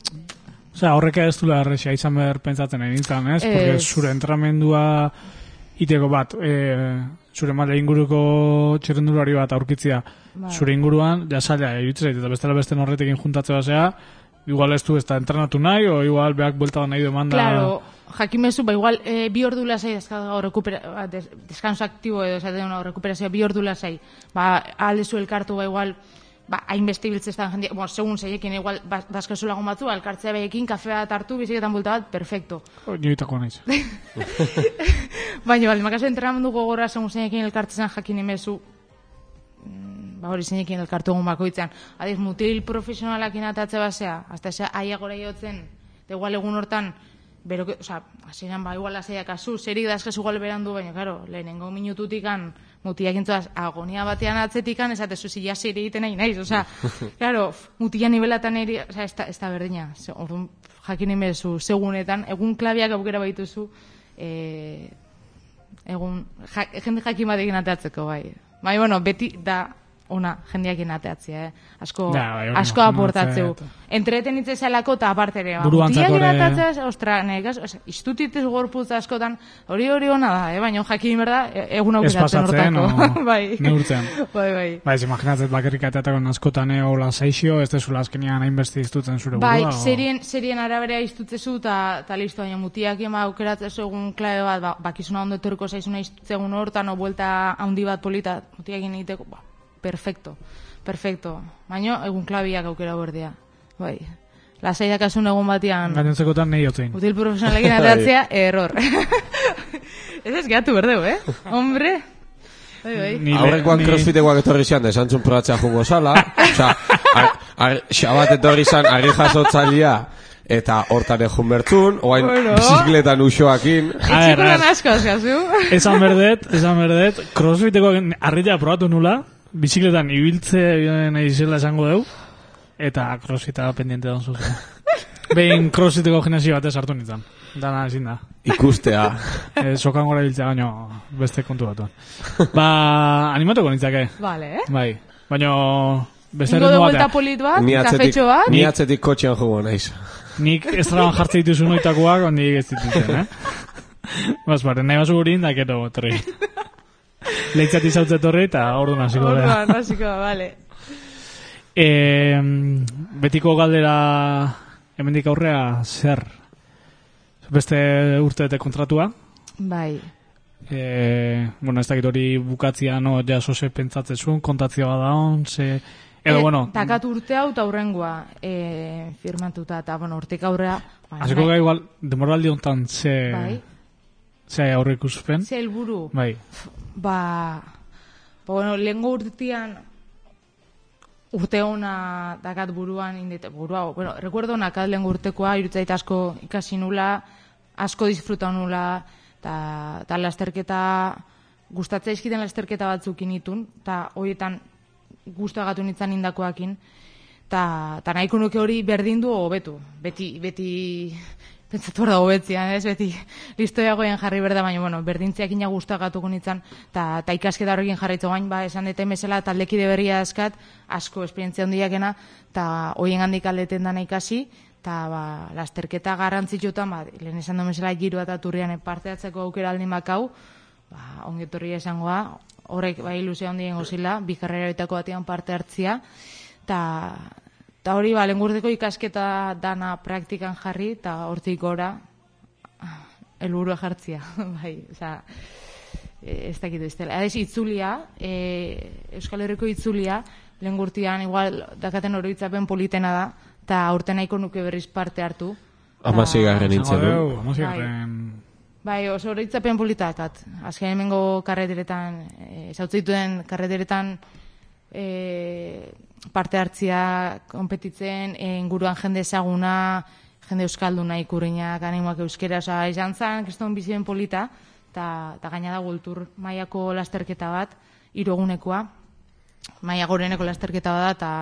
Osea, horrek ez du larrexia izan behar pentsatzen egin nintzen, ez? Porque zure entramendua iteko bat, e, zure male inguruko txerrendulari bat aurkitzia, ba. zure inguruan, ja saia, egitzen eta bestela beste norretekin juntatze basea, igual ez du ez da entrenatu nahi, o igual beak buelta nahi demanda... Claro, jakimezu, ba, igual, e, bi ordu lasai ba, deskanso aktibo edo, esaten una, rekuperazioa bi ordu lasai, ba, aldezu elkartu, ba, igual, ba, hainbeste ibiltzeztan jendia, bueno, segun zeiekin, igual, bazkazu lagun batzu, alkartzea behiekin, kafea tartu, biziketan bulta bat, perfecto. Oh, Nioitako naiz. Baina, bali, makaso entrenamendu gogorra segun zeiekin elkartzezan jakin emezu, mm, ba, hori zeinekin elkartu egun bakoitzan. Adiz, mutil profesionalak inatatze basea, hasta ese aiagora jotzen, de igual egun hortan, bero, o sea, hasieran ba, igual lasaiak azu, zerik da eskazu igual berandu, baina, claro, lehenengo minututikan, mutiak entzuaz, agonia batean atzetikan, esate zuzi jasi ere egiten nahi naiz, oza, claro, mutia nibelatan eri, oza, ez, ez da berdina, orduan, jakin imezu, segunetan, egun klabiak aukera baituzu, e, egun, ja, jende jakin batekin ateatzeko, bai. Bai, bueno, beti da, ona jendeak ateatzea, eh? Asko, ja, bai, asko aportatzeu. Entreten itse zelako eta aparte ere. Ba, inateatzea, ostra, negaz, istutitez gorpuz askotan, hori hori ona da, eh? baina jakin berda, e, egun aukeratzen hortako. bai. Neurtzen. bai, bai. Bai, imaginatzet bakarrik ateatako askotan eh, la seixio, ez dezu azkenian hainbeste iztutzen zure burua. Bai, serien, serien arabera iztutzezu eta ta listo, baina mutiak ema aukeratzezu egun klabe bat, ba, bakizuna ondo etorko zaizuna iztutzegun hortan, o buelta handi bat polita, mutiak egiteko, ba, perfecto, perfecto. Baina egun klabiak aukera bordea. Bai. Lasai da kasun egun batian. Gainentzekotan nahi otzen. Util profesionalekin atatzea, error. ez ez gehatu berdeu, eh? Hombre. Bai, bai. Aurrekoan crossfitekoak etorri zian, desantzun probatzea jungo sala. Osa, xabat etorri zan, arri jasotzalia eta hortan egun bertzun, oain bueno. bizikletan usoakin. Etxikoan asko azkazu. Esan berdet, esan berdet, crossfiteko arrilla probatu nula, bizikletan ibiltze nahi zela esango deu, eta crossfita pendiente da zuzen. Behin crossfiteko genezio batez hartu nintzen. Dana ezin da. Ikustea. E, sokan gora biltzea gaino beste kontu batuan. Ba, animatuko nintzake. Vale, eh? Bai. Baina, beste ritmo batean. Ingo de polit bat, kafetxo bat. Ni atzetik kotxean jugu naiz. Nik ez traban jartze dituzu noitakoak, ondi ez dituzen, eh? Bas, bare, nahi basu gurin, da keto, torri. Leitzat izautze torri eta ordu naziko da. Ordu naziko da, vale. E, betiko galdera hemendik aurrea zer? Beste urte eta kontratua? Bai. E, bueno, ez dakit hori bukatzia, no, ja sose pentsatzen zuen, kontatzia bada hon, ze... Edo, e, bueno... Takat urte hau eta hurrengoa e, firmatuta, eta, bueno, urtik aurrea... Ba, Azeko gai igual, demoraldi honetan, ze... Bai. Ze aurre ikuspen? Ze helburu. Bai ba, ba bueno, lehenko urtean urte hona dakat buruan indite, burua, bueno, recuerdo nakat lehenko urtekoa, irutzait asko ikasi nula, asko disfruta nula, eta ta lasterketa, gustatzea izkiten lasterketa batzuk initun, eta horietan gustagatu nintzen indakoakin, eta nahiko nuke hori berdin du hobetu. Beti, beti pentsatu da hobetzia, ez? Beti listoiagoen jarri berda, baina bueno, berdintziak ina gustagatuko nintzen, eta ta ikasketa horrekin jarraitzu gain, ba, esan dute mesela taldekide berria eskat, asko esperientzia handiakena, eta hoien handik aldeten dana ikasi, eta ba, lasterketa garrantzitsutan, ba, lehen esan du mesela giru eta turrian parte hartzeko aukera aldi makau, ba, ongetorri esangoa, horrek ba, ilusio handien gozila, bi karrera batean parte hartzia, eta Eta hori, ba, lengurdeko ikasketa dana praktikan jarri, eta hortik gora, elburua jartzia, bai, oza, ez dakit ez dela. Adez, itzulia, e, Euskal Herriko itzulia, lehen gurtian, igual, dakaten oroitzapen politena da, eta aurten nahiko nuke berriz parte hartu. Amazigarren nintzen du. Amazigarren... Bai, oso oroitzapen politakat. Azken hemengo karreteretan, e, zautzituen karreteretan e, parte hartzia konpetitzen, e, inguruan jende ezaguna, jende euskalduna ikurriñak, animoak euskera, oza, izan zan, kriston bizien polita, eta gaina da gultur maiako lasterketa bat, irogunekoa, maia goreneko lasterketa bat, eta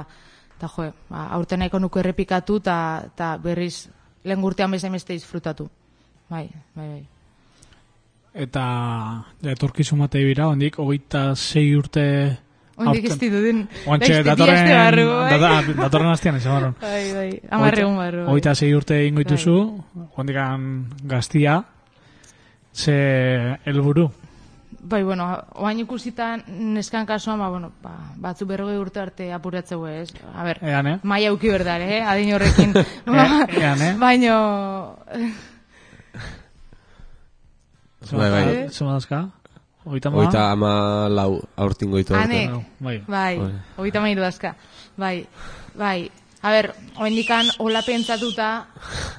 eta jo, ba, aurten nahiko nuke errepikatu, eta berriz lehen gurtean bezain beste disfrutatu. Bai, bai, bai. Eta, ja, etorkizu matei bira, ondik, ogeita zei urte... Ondik ez ditu din. Oantxe, datorren... Bai. Datorren hastian, ez barru. Bai, bai, amarregun barru. Bai. Ogeita zei urte ingoituzu, bai. ondikan gaztia, ze helburu. Bai, bueno, oain ikusita neskan kasuan, ba, bueno, ba, batzu berrogei urte arte apuratzeu ez. A ber, Ean, eh? maia uki berdare, eh? Adin horrekin. Ean, eh? Baino... Bai, bai. Zuma dazka? Oita ma? Oita ama lau aurtin goitu. Anek, bai. bai, oita ma dazka. Bai, bai. A ber, oendikan hola pentsatuta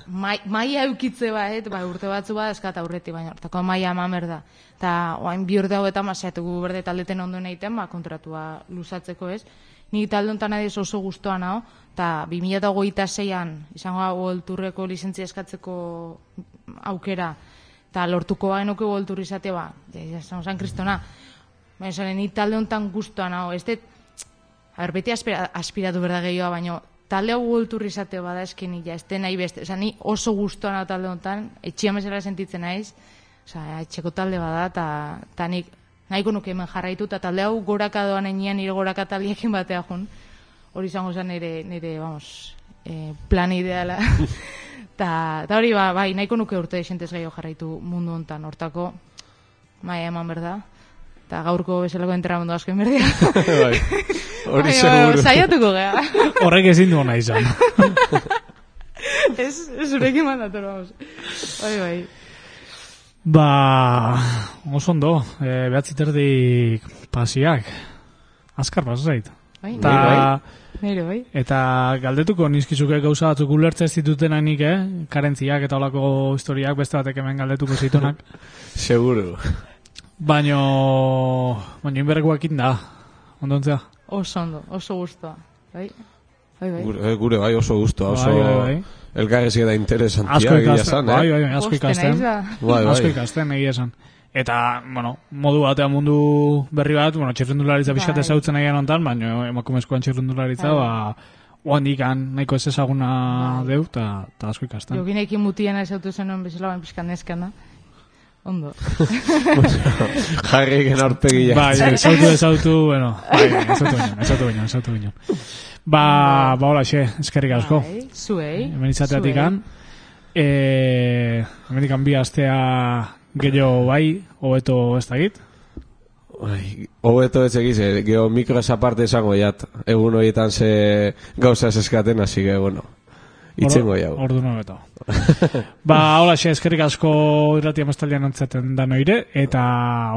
mai, maia eukitze bat, bai, urte batzu bat eskat aurreti, baina hortako maia mamer da. Ta oain bi urte hauetan maseatugu berde taldeten ondo egiten, ba, kontratua luzatzeko ez. Ni talde honetan adiz oso guztua nao, eta 2008an izango hau turreko lizentzia eskatzeko aukera, eta lortuko ba enoke goltur izate ba, esan zan kristona, baina zaren, ni talde honetan guztua nago, ez dut, beti aspiratu berda gehioa, baina talde hau goltur izate bada eskin ja, ez nahi beste, oza, ni oso guztua nago talde honetan, etxia mesera sentitzen naiz, oza, etxeko talde bada, eta ta nik nahiko nuke hemen jarraitu, eta talde hau goraka doan enean, nire goraka taliekin batea jun, hori izango zen nire, nire, vamos, eh, plan ideala. Ta, ta hori ba, bai, nahiko nuke urte esentez gehiago jarraitu mundu hontan hortako maia eman berda. Ta gaurko bezalako entrenamendu azken berdia. bai, hori seguru. Zaiatuko gea. Horrek ezin du nahi izan. ez, zurekin mandator, vamos. Bai, bai. Ba, oso ondo, e, behatzi terdik pasiak. Azkar pasa zait. Bai, Ta, bai. Nire, bai. Eta galdetuko nizkizuke gauza batzuk ulertze ez dituten nik, eh? Karentziak eta olako historiak beste batek hemen galdetuko zitunak. Seguro. Baino, baino inberrekoak da, ondontzea. Oso ondo, oso guztua. Bai, bai, bai. Gure, eh, gure bai oso guztua, oso... Bai, bai, bai. Elgarrezi da interesantia, asko ikasten, eh? bai, bai, bai, asko ikasten. Bai, bai. Asko ikasten, egia esan. Eta, bueno, modu batea mundu berri bat, bueno, txirrendularitza pixkat Bai. ezautzen nahi ontan, baina emakumezkoan txirrendularitza, Bai. ba, oandikan nahiko ez ezaguna Bai. deu, eta ta asko ikasten. Jokinekin mutien ez autu zenuen bezala, bain pixkan neskan da. Ondo. Jarri egen aurpegia. Bai, ezautu, ezautu, bueno, bai, ezautu baino, ezautu baino, ezautu baino. Ba, ba, hola, xe, eskerrik asko. Bai, zuei. Hemen izateatik an. E, hemen ikan bi astea gehiago bai, hobeto ez da git. Bai, hobeto ez egiz, eh, geho mikro esa parte esango jat, egun horietan ze gauza ez eskaten, así que, bueno, itzengo jau. Ordu hobeto. ba, hola, xe, eskerrik asko irratia mestalian antzaten da noire, eta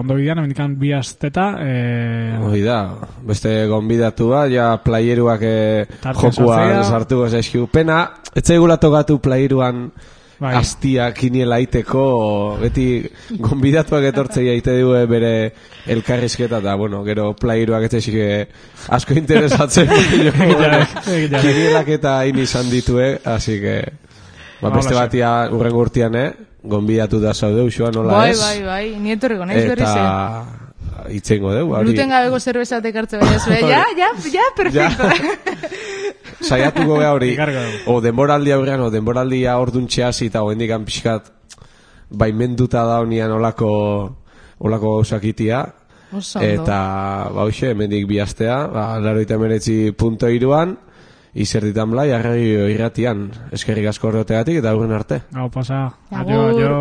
ondo bidean, hemen ikan bi asteta, e, Hoi da, beste gonbidatu bat, ja playeruak eh, Tartean jokuan sartzea. sartuko zaizkigu. Pena, etzaigula tokatu playeruan bai, astia kiniela aiteko, beti gonbidatuak etortzei aite dugu bere elkarrizketa, eta bueno, gero playeruak etzaizki asko interesatzen. Kinielak eta hain izan ditue, así que... Ba, beste batia urrengo urtean, eh? Gonbidatu da zaude usua, nola Bai, ez? bai, bai, ni etorriko naiz berriz, eh. Eta itzengo dugu, hori. Gluten gabeko zerbeza tekartze baina zure. Ja, ja, ja, perfecto. Saiatuko gea hori. O denboraldi aurrean, o denboraldia orduntxe hasi eta oendikan pixkat baimenduta da honian olako olako gauzakitia. Eta, ba, hoxe, hemendik bi astea, ba, laroita meretzi punto iruan, izerditan blai, arregi irratian, eskerrik asko horretegatik eta aurren arte. Gau pasa, adio, adio.